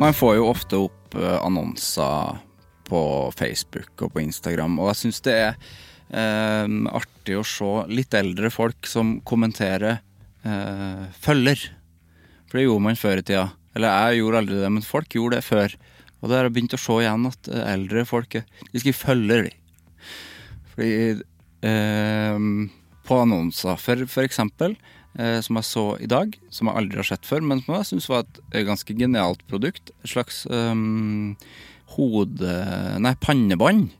Man får jo ofte opp eh, annonser på Facebook og på Instagram, og jeg syns det er eh, artig å se litt eldre folk som kommenterer eh, følger. For det gjorde man før i tida. Eller jeg gjorde aldri det, men folk gjorde det før. Og da har jeg begynt å se igjen at eh, eldre folk eh, de skriver følger, de. Fordi eh, På annonser, for, for eksempel, som jeg så i dag, som jeg aldri har sett før, men som jeg syns var et eh, ganske genialt produkt. Et slags eh, hode... Nei, pannebånd.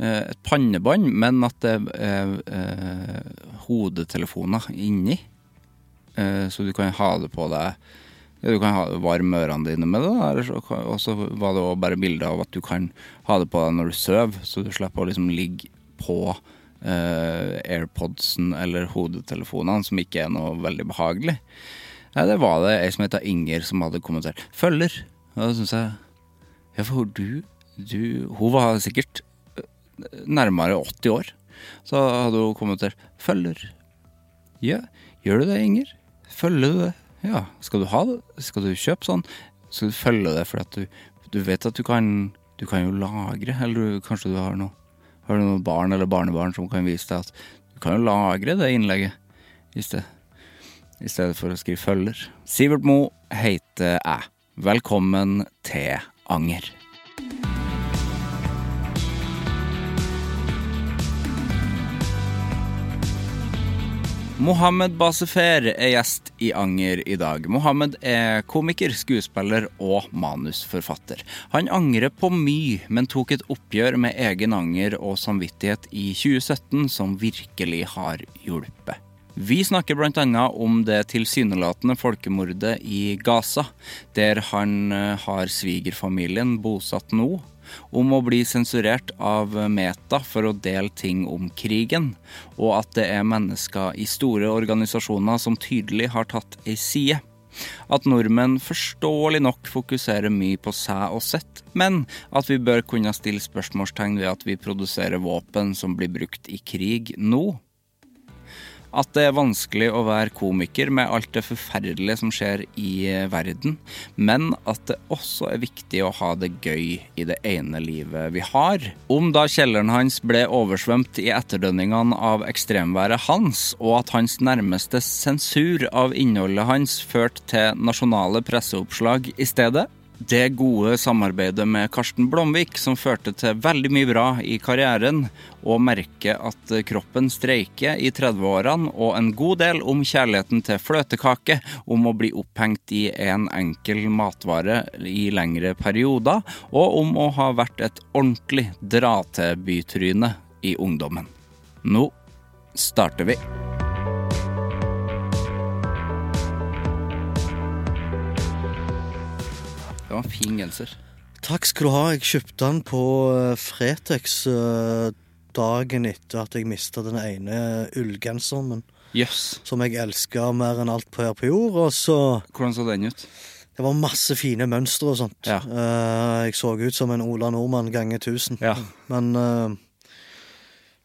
Eh, et pannebånd, men at det er eh, hodetelefoner inni. Eh, så du kan ha det på deg Du kan ha, varme ørene dine med det. Og så var det òg bare bilde av at du kan ha det på deg når du sover, så du slipper å liksom ligge på eh, AirPodsen eller hodetelefonene, som ikke er noe veldig behagelig. Nei, det var det ei som heter Inger som hadde kommentert. Følger. Og da syns jeg Ja, for du, du Hun var sikkert eh, nærmere 80 år. Så hadde hun kommentert 'følger'. Ja, gjør du det, Inger? Følger du det? Ja. Skal du ha det? Skal du kjøpe sånn? Skal du følge det fordi at du, du vet at du kan Du kan jo lagre, eller du, kanskje du har noe Har du noen barn eller barnebarn som kan vise deg at du kan jo lagre det innlegget i stedet, i stedet for å skrive følger. Sivert Mo heter jeg. Velkommen til Anger. Mohammed Basefer er gjest i Anger i dag. Mohammed er komiker, skuespiller og manusforfatter. Han angrer på mye, men tok et oppgjør med egen anger og samvittighet i 2017 som virkelig har hjulpet. Vi snakker bl.a. om det tilsynelatende folkemordet i Gaza, der han eh, har svigerfamilien bosatt nå, om å bli sensurert av Meta for å dele ting om krigen, og at det er mennesker i store organisasjoner som tydelig har tatt ei side. At nordmenn forståelig nok fokuserer mye på seg og sitt, men at vi bør kunne stille spørsmålstegn ved at vi produserer våpen som blir brukt i krig nå. At det er vanskelig å være komiker med alt det forferdelige som skjer i eh, verden, men at det også er viktig å ha det gøy i det ene livet vi har. Om da kjelleren hans ble oversvømt i etterdønningene av ekstremværet hans, og at hans nærmeste sensur av innholdet hans førte til nasjonale presseoppslag i stedet, det gode samarbeidet med Karsten Blomvik som førte til veldig mye bra i karrieren, og merke at kroppen streiker i 30-årene, og en god del om kjærligheten til fløtekake, om å bli opphengt i en enkel matvare i lengre perioder, og om å ha vært et ordentlig dra-til-bytryne i ungdommen. Nå starter vi. Var en fin genser. Takk skal du ha. Jeg kjøpte den på eh, Fretex eh, dagen etter at jeg mista den ene ullgenseren min. Yes. som jeg elska mer enn alt på her på jord. Og så Hvordan så den ut? Det var masse fine mønstre og sånt. Ja. Eh, jeg så ut som en Ola Nordmann ganger 1000. Ja. Men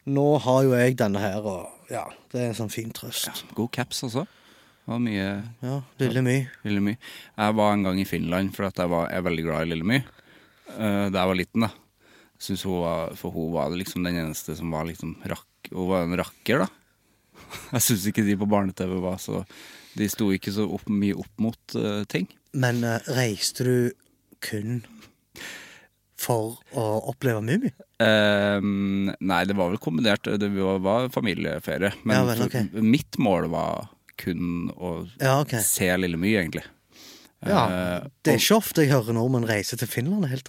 nå har jo jeg denne her, og ja, det er en sånn fin trøst. God caps også. Det var mye Ja, Lille My. Jeg var en gang i Finland for jeg, var, jeg er veldig glad i Lille My. Uh, da jeg var liten, da. Synes hun var, for hun var liksom den eneste som var liksom rakk... Hun var en rakker, da. Jeg syns ikke de på barne-TV var så De sto ikke så opp, mye opp mot uh, ting. Men uh, reiste du kun for å oppleve Mummi? Uh, nei, det var vel kombinert. Det var, var familieferie. Men Ja vel, okay. mitt mål var kun å Ja, okay. se Lille My, egentlig. Ja, Eh, Det er ikke ofte jeg hører nordmenn reise til Finland. helt.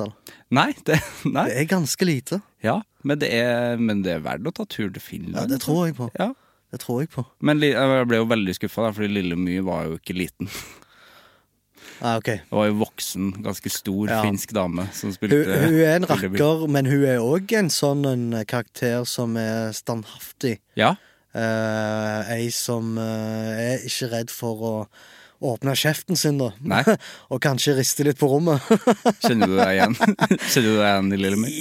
Nei, det, nei. Det er ganske lite. Ja, men det, er, men det er verdt å ta tur til Finland. Ja, Det tror jeg på. Ja. Det tror jeg på. Men jeg ble jo veldig skuffa, fordi Lille My var jo ikke liten. Ah, okay. Det var jo voksen, ganske stor Ja. finsk dame som Hun, spilte hun er en rakker, men hun er òg en sånn en karakter som er standhaftig. Ja, Eh, ei som uh, er ikke redd for å åpne kjeften sin, da. Nei. Og kanskje riste litt på rommet. kjenner du deg igjen? kjenner du deg igjen i Lille My?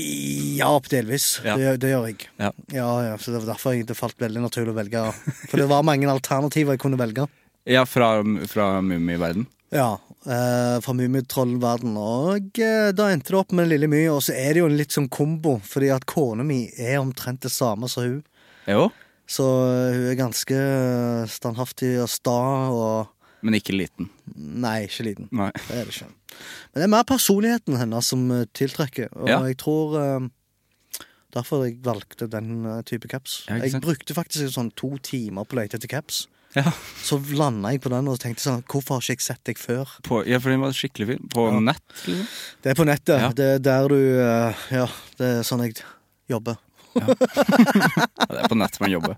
ja, delvis. Ja. Det, det gjør jeg. Ja. Ja, ja, så Det var derfor jeg, det falt veldig naturlig å velge. For det var mange alternativer jeg kunne velge. Ja, fra, fra Mummiverden. Ja, eh, fra Mummitrollverden. Og eh, da endte det opp med Lille My, og så er det jo en litt sånn kombo, fordi at kona mi er omtrent det samme som hun. Jo, Så hun er ganske eh, standhaftig og sta og men ikke liten. Nei, ikke liten. Nei. Det er det ikke. Men det er mer personligheten hennes som eh, tiltrekker, og Ja. jeg tror eh, Derfor jeg valgte den type caps. Ja, jeg brukte faktisk sånn to timer på å lete etter caps. Ja. Så landa jeg på den og tenkte sånn Hvorfor har ikke jeg sett deg før? På, ja, for den var skikkelig fin. På Ja. nett, liksom. Det er på nettet. Ja. Det er der du Ja, det er sånn jeg jobber. Ja, det er på nett man jobber.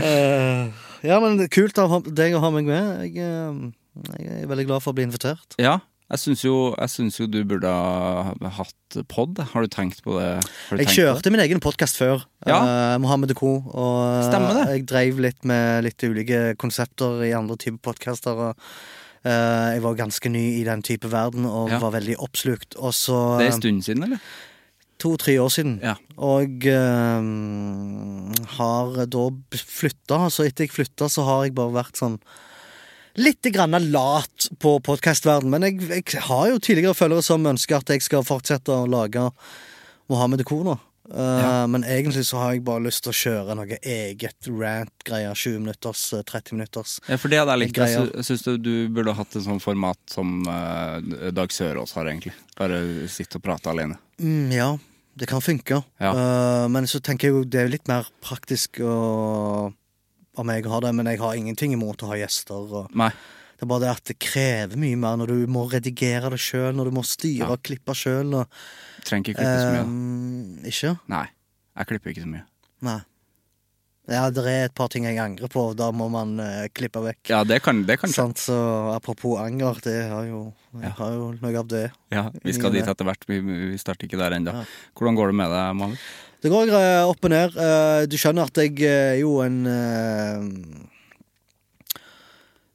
uh, ja, men kult av deg å ha meg med. Jeg, eh, jeg er veldig glad for å bli invitert. Ja, jeg syns jo, jo du burde ha hatt pod. Har du tenkt på det? Jeg på det? kjørte min egen podkast før, Ja. uh, Mohammed Co. Og Stemmer det. jeg dreiv litt med litt ulike konsepter i andre typer podkaster. Eh, jeg var ganske ny i den type verden og Ja. var veldig oppslukt. Og så Det er en stund siden, eller? To-tre år siden. Ja. Og eh, har da flytta. Så etter jeg flytta, så har jeg bare vært sånn Litt grann lat på podkastverden, men jeg, jeg har jo tidligere følgere som ønsker at jeg skal fortsette å lage Mohammed Kona. Eh, Ja. Men egentlig så har jeg bare lyst til å kjøre noe eget rant-greier. 20 minutters, eh, 30 minutters. Ja, for det hadde jeg likt. Jeg syns du, du burde hatt et sånt format som uh, Dag Sørås har, egentlig. Bare sitte og prate alene. Mm, ja, det kan funke. Ja. Uh, men så tenker jeg jo det er litt mer praktisk å, om jeg har det, men jeg har ingenting imot å ha gjester. Og Nei. Det er bare det at det krever mye mer når du må redigere det sjøl, når du må styre og klippe sjøl. Trenger ikke klippe så mye. da. Eh, ikke? Nei. Jeg klipper ikke så mye. Nei. Ja, det er et par ting jeg angrer på, da må man eh, klippe vekk. Ja, det kan, det kan skje. Sant, så apropos anger, det har jo, jeg Ja. har jo noe av det. Ja, vi skal dit etter hvert. Vi, vi starter ikke der ennå. Ja. Hvordan går det med deg, Mohammed? Det går eh, opp og ned. Eh, Du skjønner at jeg er jo en eh,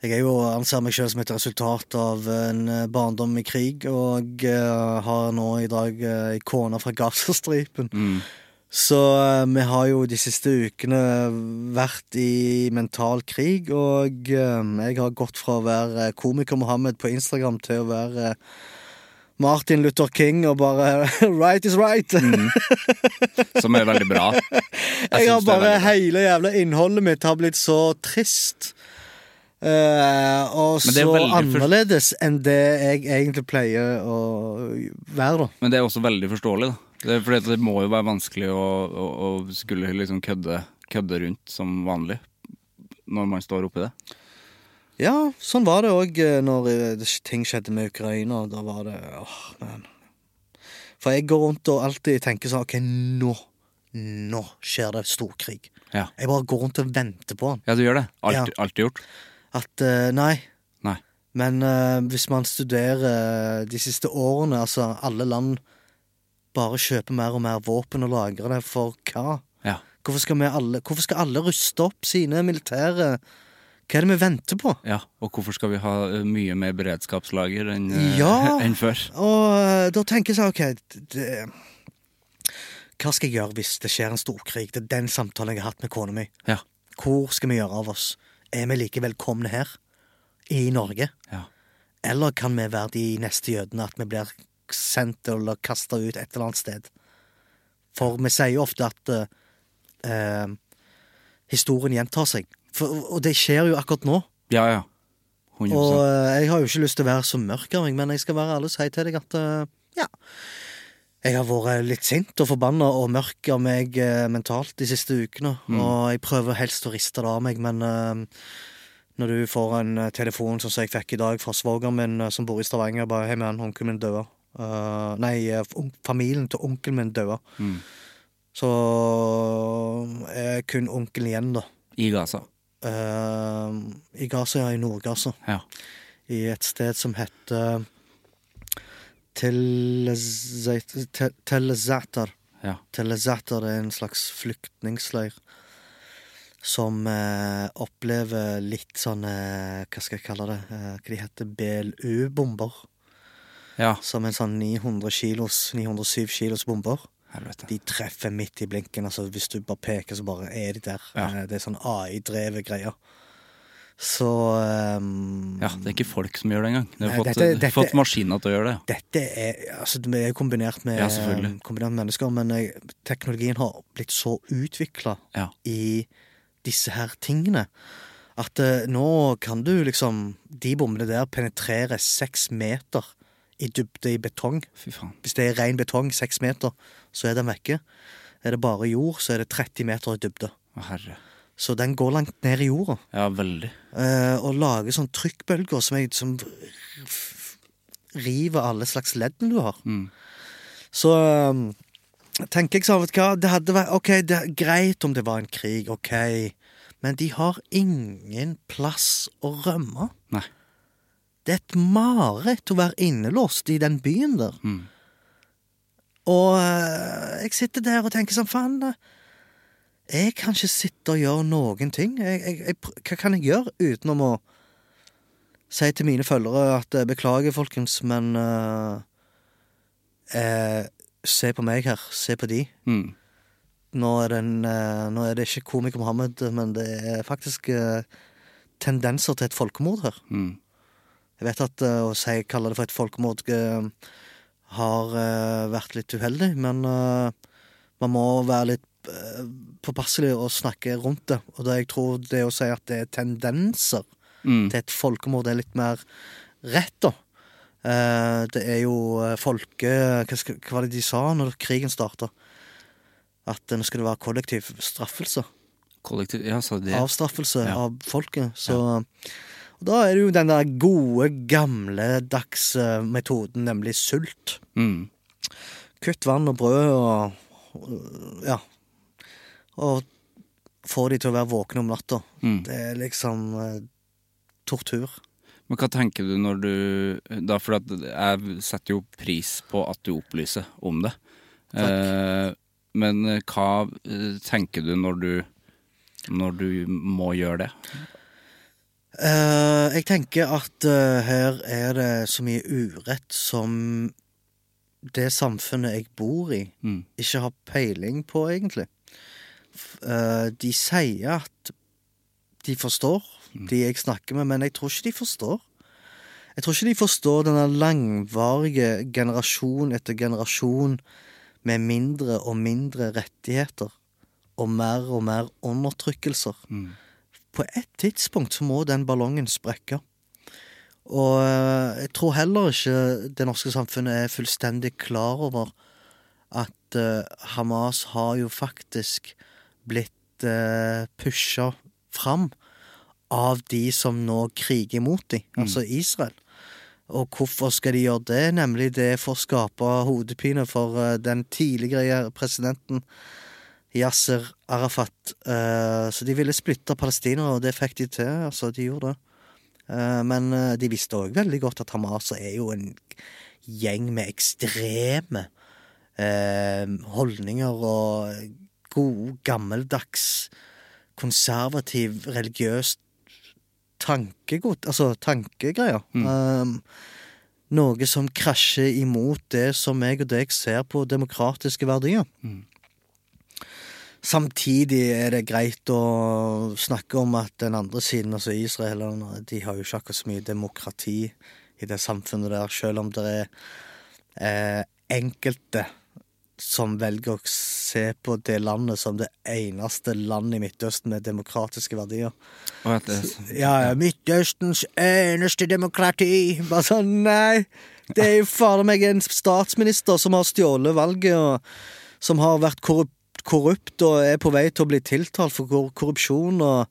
Jeg er jo anser meg selv som et resultat av en eh, barndom i krig, og uh, har nå i dag ei kone fra Gazastripen. Mm. Så uh, vi har jo de siste ukene vært i mental krig, og jeg har gått fra å være komiker Mohammed på Instagram til å være Martin Luther King og bare Right is right! Som er veldig bra. Jeg, jeg har bare. Hele jævla innholdet mitt har blitt så trist. Eh, og så annerledes enn det jeg egentlig pleier å være, da. Men det er også veldig forståelig, da. Det, er det må jo være vanskelig å, å, å skulle liksom kødde, kødde rundt som vanlig når man står oppi det. Ja, sånn var det òg når eh, ting skjedde med Ukraina. Da var det åh, man. For jeg går rundt og alltid tenker sånn OK, nå, nå skjer det storkrig. Ja, Jeg bare går rundt og venter på den. ja du gjør det. Alt, Ja. Alltid gjort. At eh, nei. Nei. Men eh, hvis man studerer de siste årene, altså alle land bare kjøper mer og mer våpen og lagrer det for hva? Ja. Hvorfor skal, alle, hvorfor skal alle ruste opp sine militære Hva er det vi venter på? Ja, og hvorfor skal vi ha eh, mye mer beredskapslager enn eh, Ja. enn før? Og eh, da tenker jeg sånn, OK det, Hva skal jeg gjøre hvis det skjer en storkrig? Det er den samtalen jeg har hatt med kona mi. Ja. Hvor skal vi gjøre av oss? Er vi like velkomne her? I Norge? ja. Eller kan vi være de neste jødene, at vi blir sendt eller kasta ut et eller annet sted? For vi sier jo ofte at eh, eh, historien gjentar seg. For, og det skjer jo akkurat nå. Ja, ja. 100 Og eh, jeg har jo ikke lyst til å være så mørk av meg, men jeg skal være ærlig og si til deg at eh, ja. Jeg har vært litt sint og forbanna og mørk av meg eh, mentalt de siste ukene. Og jeg prøver helst å riste det av meg, men eh, når du får en eh, telefon som jeg fikk i dag fra svogeren min eh, som bor i Stavanger, bare 'Hei, mann, onkelen min døde'. Uh, nei, familien til onkelen min døde. Mm. Så er kun onkelen igjen, da. I Gaza. Uh, I Gaza, ja, i Nord-Gaza Ja. i et sted som heter Telezatar. ja. Telezatar er en slags flyktningsleir som eh, opplever litt sånn Hva skal jeg kalle det? Eh, hva de heter BLU-bomber. Ja. Som en sånn 900 kilos, 907 kilos bomber. Helvete. De treffer midt i blinken. altså Hvis du bare peker, så bare er de der. Ja. Eh, Det er sånn AI-drevet greier. Så um, Ja, det er ikke folk som gjør det engang. Du har fått, dette- dette- fått maskiner til å gjøre det. Dette er altså det er kombinert med, Ja, kombinert med mennesker, men eh, teknologien har blitt så utvikla Ja. i disse her tingene at eh, nå kan du liksom De bommene der penetrerer seks meter i dybde i betong. Hvis det er ren betong, seks meter, så er den vekke. Er det bare jord, så er det 30 meter i dybde. Å, herre. Så den går langt ned i jorda. Ja, veldig. Eh, og lager sånn trykkbølger som, jeg, som river alle slags leddene du har. Mm. Så um, tenker jeg sånn, vet du hva, det hadde vært Ok, det er greit om det var en krig, ok, men de har ingen plass å rømme. Nei. Det er et mareritt å være innelåst i den byen der. Mm. Og eh, jeg sitter der og tenker sånn, faen eh, Jeg kan ikke sitte og gjøre noen ting. Jeg, jeg, jeg, hva kan jeg gjøre utenom å si til mine følgere at eh, beklager, folkens, men uh, eh, Se på meg her. Se på de. Mm. Nå er, det en, uh, nå er det ikke komiker Mohammed, men det er faktisk tendenser til et folkemord her. Mm. Jeg vet at å si, kalle det for et folkemord har vært litt uheldig, men man må være litt påpasselig å snakke rundt det. Og det, jeg tror det å si at det er tendenser Mm. til et folkemord er litt mer rett, da. Eh, det er jo eh, folke... Hva, hva var det de sa når krigen starta? At nå skal det være kollektiv straffelse. Kollektiv Ja, sa det? Avstraffelse Ja. av folket. Så og Da er det jo den der gode, gamledagse metoden, nemlig sult. Mm. Kutt vann og brød og- Ja. Og få de til å være våkne om natta. Mm. Det er liksom eh, tortur. Men hva tenker du når du da, For at jeg setter jo pris på at du opplyser om det. Eh, men hva eh, tenker du når du når du må gjøre det? Eh, jeg tenker at eh, her er det så mye urett som det samfunnet jeg bor i, Mm. ikke har peiling på, egentlig. Eh, de sier at de forstår de jeg snakker med, men jeg tror ikke de forstår. Jeg tror ikke de forstår denne langvarige generasjon etter generasjon med mindre og mindre rettigheter og mer og mer undertrykkelser. Mm. På et tidspunkt så må den ballongen sprekke. Og eh, jeg tror heller ikke det norske samfunnet er fullstendig klar over at eh, Hamas har jo faktisk blitt uh, pusha fram av de som nå kriger mot dem, altså Israel. Og hvorfor skal de gjøre det? Nemlig det for å skape hodepine for eh, den tidligere presidenten Yasser Arafat. Eh, så de ville splitte palestinere, og det fikk de til. Altså, de gjorde det. Eh, men eh, de visste òg veldig godt at Hamas er jo en gjeng med ekstreme eh, holdninger og god, gammeldags, konservativ, religiøs tankegodt, altså tankegreier. Um, noe som krasjer imot det som jeg og deg ser på demokratiske verdier. Samtidig er det greit å snakke om at den andre siden, altså Israel, de har jo ikke akkurat så mye demokrati i det samfunnet der, selv om det er eh, enkelte som velger å se på det landet som det eneste landet i Midtøsten med demokratiske verdier. Og at det, Ja, ja, Midtøstens eneste demokrati. Bare sånn, nei. Det er jo fader meg en statsminister som har stjålet valget, og som har vært korrupt, korrupt og er på vei til å bli tiltalt for korrupsjon. og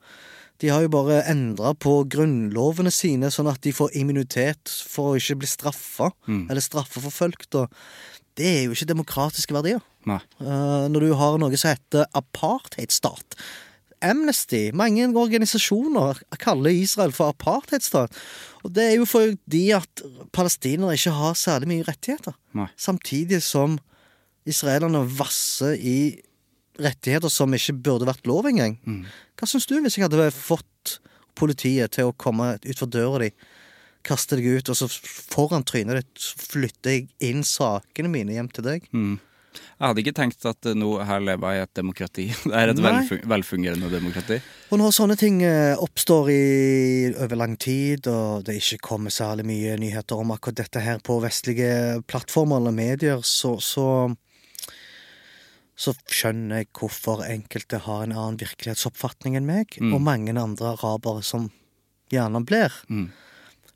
De har jo bare endra på grunnlovene sine, sånn at de får immunitet for å ikke bli straffa, eller straffeforfulgt. og Det er jo ikke demokratiske verdier. nei. Eh, når du har noe som heter apartheidstat. Amnesty, mange organisasjoner kaller Israel for apartheidstat. Og det er jo fordi at palestinere ikke har særlig mye rettigheter. Nei. Samtidig som israelerne vasser i rettigheter som ikke burde vært lov engang. Hva syns du hvis jeg hadde fått politiet til å komme utfor døra di, kaste deg ut, og så foran trynet ditt flytter jeg inn sakene mine hjem til deg? Jeg hadde ikke tenkt at eh, nå her lever jeg i et demokrati. Det er et velfung velfungerende demokrati. Og når sånne ting eh, oppstår i, over lang tid, og det ikke kommer særlig mye nyheter om akkurat dette her på vestlige plattformer eller medier, så, så så skjønner jeg hvorfor enkelte har en annen virkelighetsoppfatning enn meg, og mange andre arabere som gjerne blir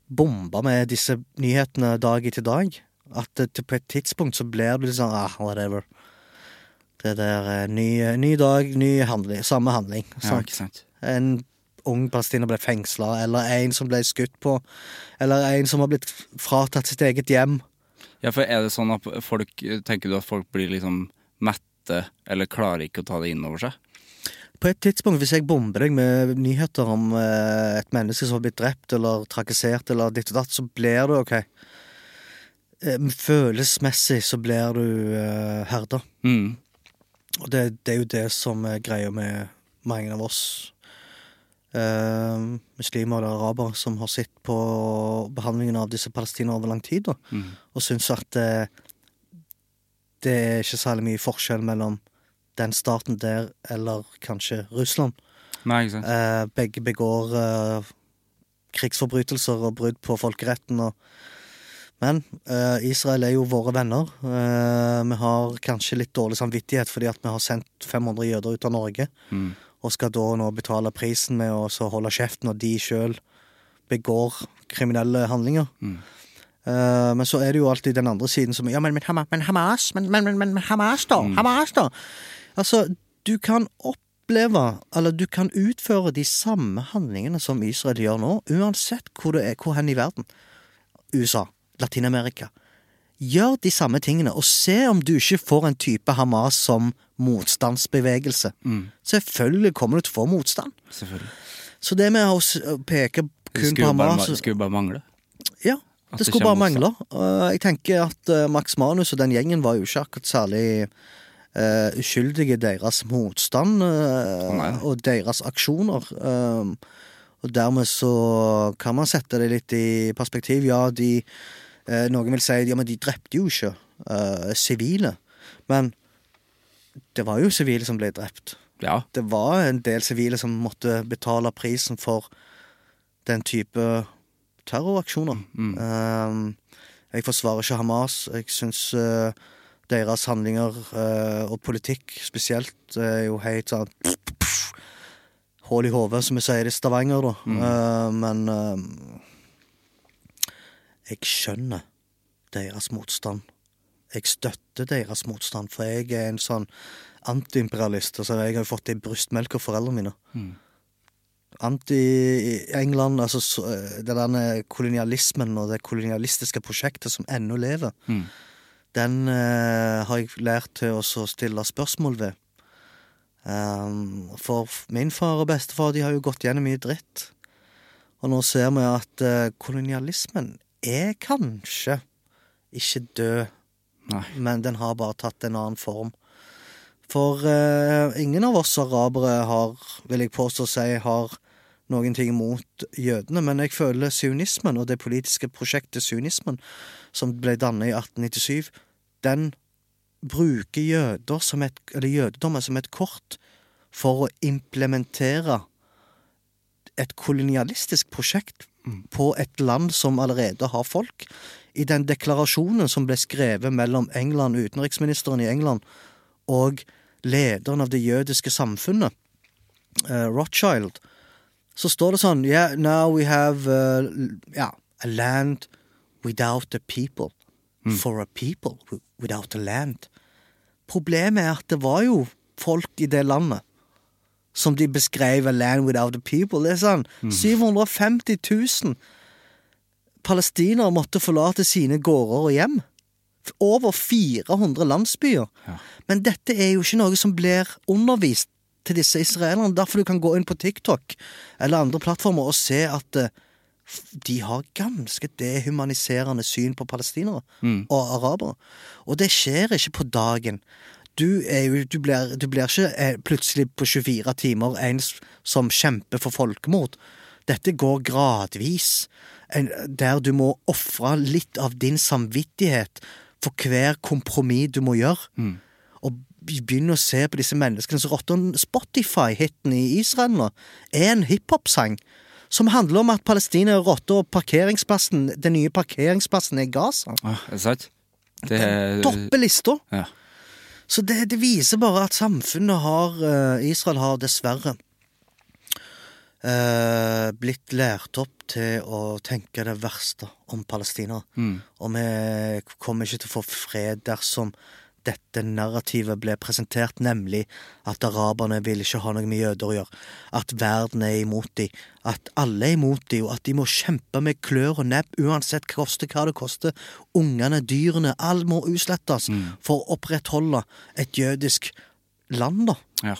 bomba med disse nyhetene dag etter dag. At på et tidspunkt så blir det litt sånn ah, whatever. Det der eh, ny, ny dag, ny handling, samme handling. Ja, ikke sant? en ung palestiner ble fengsla, eller en som ble skutt på, eller en som har blitt fratatt sitt eget hjem. Ja, for er det sånn at folk Tenker du at folk blir liksom mette, eller klarer ikke å ta det inn over seg? På et tidspunkt, hvis jeg bomber deg med nyheter om eh, et menneske som har blitt drept eller trakassert eller ditt og datt, så blir du OK. Eh, følelsesmessig så blir du eh, herda. Mm. Og det, det er jo det som er greia med mange av oss eh, muslimer eller arabere som har sett på behandlingen av disse palestinerne over lang tid, da, og syns at eh, det er ikke særlig mye forskjell mellom den staten der eller kanskje Russland. Nei, ikke sant? Eh, begge begår eh, krigsforbrytelser og brudd på folkeretten. Og, men eh, Israel er jo våre venner. Eh, vi har kanskje litt dårlig samvittighet fordi at vi har sendt 500 jøder ut av Norge. Og skal da nå betale prisen med å holde kjeft når de sjøl begår kriminelle handlinger. Eh, men så er det jo alltid den andre siden som Ja, men, men, men Hamas men, men, men, men Hamas, da? Hamas, da? Altså, du kan oppleve, eller du kan utføre de samme handlingene som Israel gjør nå, uansett hvor det er, hvor hen i verden. USA, Latin-Amerika. Gjør de samme tingene, og se om du ikke får en type Hamas som motstandsbevegelse. Selvfølgelig kommer du til å få motstand. Så det med å peke kun på skulle Hamas Det skulle bare mangle. Ja, det det skulle bare mangle. Jeg tenker at uh, Max Manus og den gjengen var jo ikke akkurat særlig uh, uskyldige deres motstand uh, og deres aksjoner. Um, og dermed så kan man sette det litt i perspektiv. Ja, de Noen vil si ja, men de drepte jo ikke sivile. Men det var jo sivile som ble drept. Ja. Det var en del sivile som måtte betale prisen for den type terroraksjoner. Um, jeg forsvarer ikke Hamas. Jeg syns deres handlinger uh, og politikk spesielt er jo helt sånn Hull i hodet, som vi sier i Stavanger, da. Uh, men um, jeg skjønner deres motstand. Jeg støtter deres motstand, for jeg er en sånn antiimperialist. Altså, jeg har jo fått det i brystmelk av foreldrene mine. Anti-England, altså så- den kolonialismen og det kolonialistiske prosjektet som ennå lever, den eh, har jeg lært til å stille spørsmål ved. Um, for min far og bestefar de har jo gått gjennom mye dritt. Og nå ser vi at eh, kolonialismen er kanskje ikke død, Nei. men den har bare tatt en annen form. For eh, ingen av oss arabere har, vil jeg påstå å si, har noen ting imot jødene, men jeg føler sionismen og det politiske prosjektet sionismen, som ble dannet i 1897, den bruker jøder som et, eller jødedommen som et kort for å implementere et kolonialistisk prosjekt på et land som allerede har folk. I den deklarasjonen som ble skrevet mellom England, utenriksministeren i England, og lederen av det jødiske samfunnet, uh, Rothschild, så står det sånn Yeah, now we have uh, yeah, a land without a people. For a people wi- without a land. Problemet er at det var jo folk i det landet som de beskrev a land without a people. Det er sånn 750 000 palestinere måtte forlate sine gårder og hjem. Over 400 landsbyer. Men dette er jo ikke noe som blir undervist til disse israelerne. Derfor du kan gå inn på TikTok eller andre plattformer og se at f- de har ganske dehumaniserende syn på palestinere og arabere. Og det skjer ikke på dagen. Du, er jo, du, blir, du blir ikke eh, plutselig på 24 timer en som kjemper for folkemord. Dette går gradvis, der du må ofre litt av din samvittighet for hver kompromiss du må gjøre. Og begynne å se på disse menneskene som rotter. Spotify-hiten i Israel nå er en hiphop-sang som handler om at Palestina er rotter, og parkeringsplassen, den nye parkeringsplassen er Gaza. Ah, er det sant? Det er Topper lista. Ja. Så det, det viser bare at samfunnet har eh, Israel har dessverre eh, blitt lært opp til å tenke det verste om palestinere. Og vi kommer ikke til å få fred dersom dette narrativet ble presentert, nemlig at araberne vil ikke ha noe med jøder å gjøre, at verden er imot dem, at alle er imot dem, og at de må kjempe med klør og nebb uansett koste hva det koster. Ungene, dyrene, alt må utslettes for å opprettholde et jødisk land, da. ja.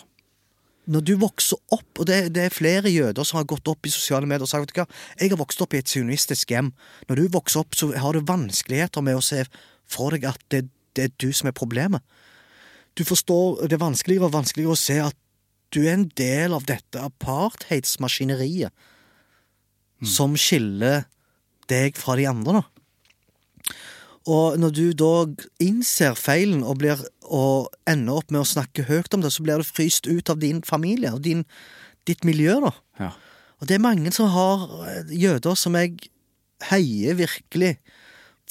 Når du vokser opp, og det, det er flere jøder som har gått opp i sosiale medier og sagt vet du hva, jeg har vokst opp i et sionistisk hjem. Når du vokser opp, så har du vanskeligheter med å se for deg at det, det er du som er problemet. Du forstår, Det er vanskeligere og vanskeligere å se at du er en del av dette apartheidsmaskineriet som skiller deg fra de andre, da. Og når du da innser feilen og, blir, og ender opp med å snakke høyt om det, så blir du fryst ut av din familie og din, ditt miljø, da. ja. Og det er mange som har eh, jøder som jeg heier virkelig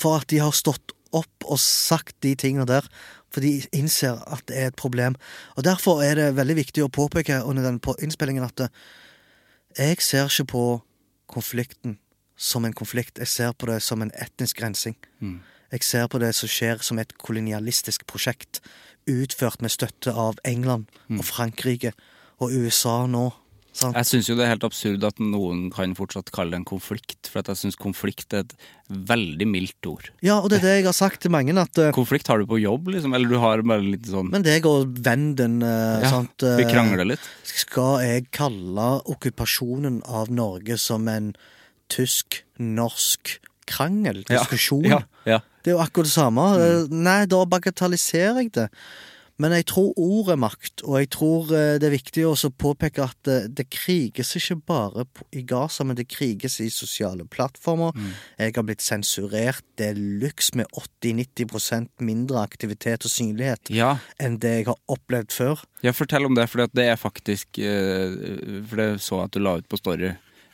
for at de har stått opp og sagt de tingene der, for de innser at det er et problem. Og derfor er det veldig viktig å påpeke under den på innspillingen at eh, jeg ser ikke på konflikten som en konflikt, jeg ser på det som en etnisk rensing. Jeg ser på det som skjer som et kolonialistisk prosjekt, utført med støtte av England og Frankrike og USA nå. Sant? Jeg syns jo det er helt absurd at noen kan fortsatt kalle det en konflikt, for at jeg syns konflikt er et veldig mildt ord. Ja, og det er det jeg har sagt til mange, at uh, Konflikt har du på jobb, liksom? Eller du har bare litt sånn Men deg og vennen din uh, ja, sant, uh, Vi krangler litt. Skal jeg kalle okkupasjonen av Norge som en tysk-norsk krangel? Diskusjon? Ja, ja. Det er jo akkurat det samme. Mm. Nei, da bagatelliserer jeg det. Men jeg tror ord er makt, og jeg tror eh, det er viktig å påpeke at det, det kriges ikke bare i Gaza, men det kriges i sosiale plattformer. Jeg har blitt sensurert Det er luks med 80-90% mindre aktivitet og synlighet Ja, enn det jeg har opplevd før. ja, fortell om det, for det er faktisk eh, For det så jeg at du la ut på Story.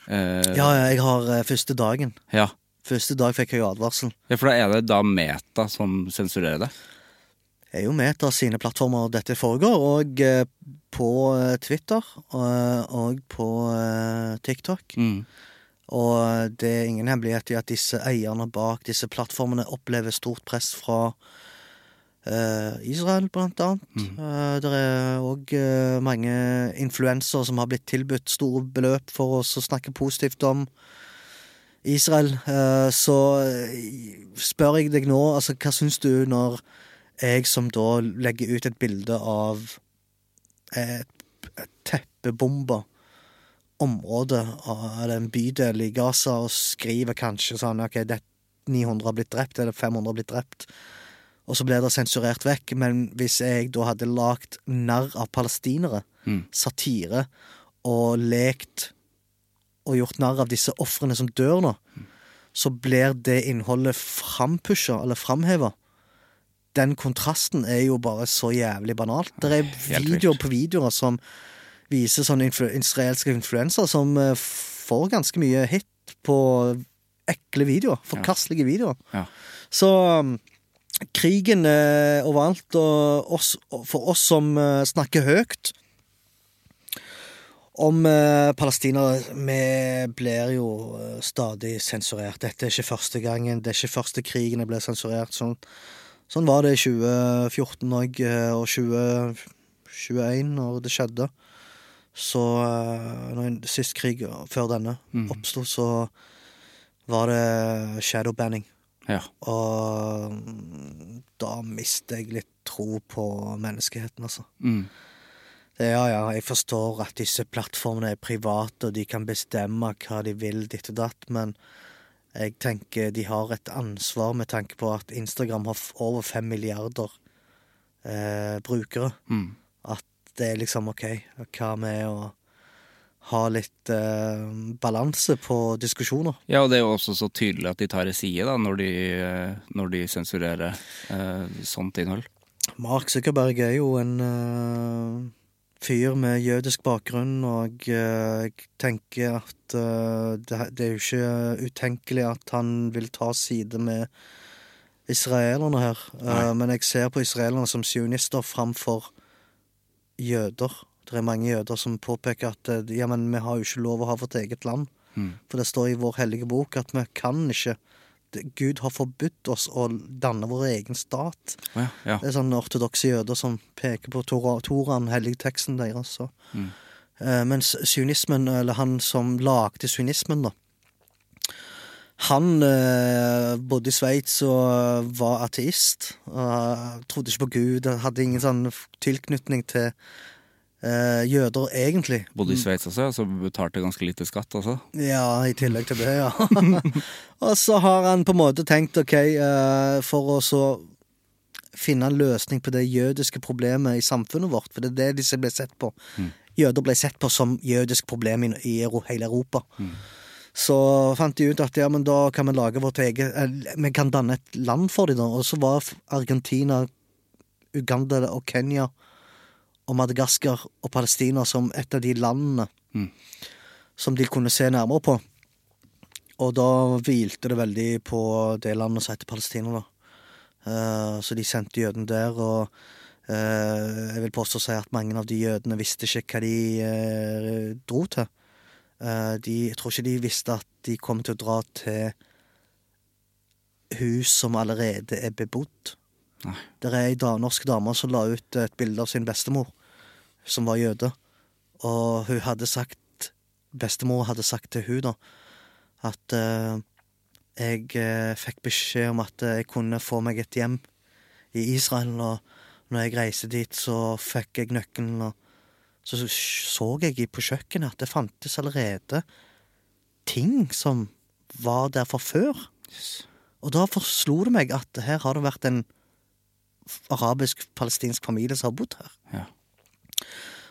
Eh, Ja, jeg har eh, første dagen. ja. Første dag fikk jeg advarsel. Ja, for da er det da Meta som sensurerer det? Er jo med av sine plattformer dette foregår, og eh, på eh, Twitter og, og på eh, TikTok. Mm. Og det er ingen hemmelighet i at disse eierne bak disse plattformene opplever stort press fra eh, Israel, blant annet. Eh, det er òg mange influensere som har blitt tilbudt store beløp for å snakke positivt om Israel. Eh, så eh, spør jeg deg nå, altså hva syns du når jeg som da legger ut et bilde av et, et teppebomba område av en bydel i Gaza og skriver kanskje sånn OK, det, 900 har blitt drept, eller 500 har blitt drept. og så blir det sensurert vekk. Men hvis jeg da hadde lagd narr av palestinere, satire, og lekt og gjort narr av disse ofrene som dør nå, så blir det innholdet frampusha eller framheva. Den kontrasten er jo bare så jævlig banalt. Det er videoer på videoer som viser sånne influ israelske influensere som eh, får ganske mye hit på ekle videoer. Forkastelige videoer. Ja. Så um, krigen er overalt, og oss, for oss som eh, snakker høyt om eh, palestinere, vi blir jo eh, stadig sensurert. Dette er ikke første gangen, det er ikke første krigen jeg ble sensurert. Sånn, sånn var det i 2014 òg, og 2021, når det skjedde. Så eh, når en sist krig før denne oppsto, så var det shadow banning. Ja. Og mm, da mister jeg litt tro på menneskeheten, altså. Mm. Det, ja, ja, jeg forstår at disse plattformene er private, og de kan bestemme hva de vil, ditt og datt, men jeg tenker de har et ansvar med tanke på at Instagram har over fem milliarder eh, brukere. Mm. At det er liksom OK, hva med å ha litt eh, balanse på diskusjoner? ja, og det er jo også så tydelig at de tar i side da, når de, eh, når de sensurerer eh, sånt innhold. Mark Zuckerberg er jo en eh, fyr med jødisk bakgrunn, og eh, jeg tenker at eh, det, er jo ikke utenkelig at han vil ta side med israelerne her. Nei. men jeg ser på israelerne som sionister framfor jøder. Det er mange jøder som påpeker at eh, ja, men vi har jo ikke lov å ha vårt eget land. For det står i vår hellige bok at vi kan ikke Gud har forbudt oss å danne vår egen stat. Ja, ja. Det er sånne ortodokse jøder som peker på Tora- Toraen, helligteksten deres. Så. Eh, mens sionismen, eller han som lagde sionismen, da Han eh, bodde i Sveits og var ateist. Og trodde ikke på Gud, hadde ingen sånn tilknytning til eh, jøder, egentlig. Bodde i Sveits også, så betalte ganske lite skatt også. Ja, i tillegg til det, ja. og så har han på en måte tenkt, ok, eh, for å så finne en løsning på det jødiske problemet i samfunnet vårt, for det er det disse ble sett på. Jøder ble sett på som jødisk problem i, i hele Europa. Så fant de ut at ja, men da kan vi lage vårt eget eh, Vi kan danne et land for dem, da. Og så var Argentina, Uganda og Kenya og Madagaskar og Palestina som et av de landene som de kunne se nærmere på. Og da hvilte det veldig på det landet som heter Palestina, da. Uh, så de sendte jødene der, og uh, jeg vil påstå å si at mange av de jødene visste ikke hva de uh, dro til. De, jeg tror ikke de visste at de kom til å dra til hus som allerede er bebodd. Nei. Det er ei da, norsk dame som la ut et bilde av sin bestemor, som var jøde. Og hun hadde sagt Bestemor hadde sagt til hun da at uh, jeg uh, fikk beskjed om at eh, jeg kunne få meg et hjem i Israel, og når jeg reiste dit, så fikk jeg nøkkelen, og så så jeg på kjøkkenet at det fantes allerede ting som var der fra før. Og da forslo det meg at her har det vært en arabisk-palestinsk familie som har bodd her.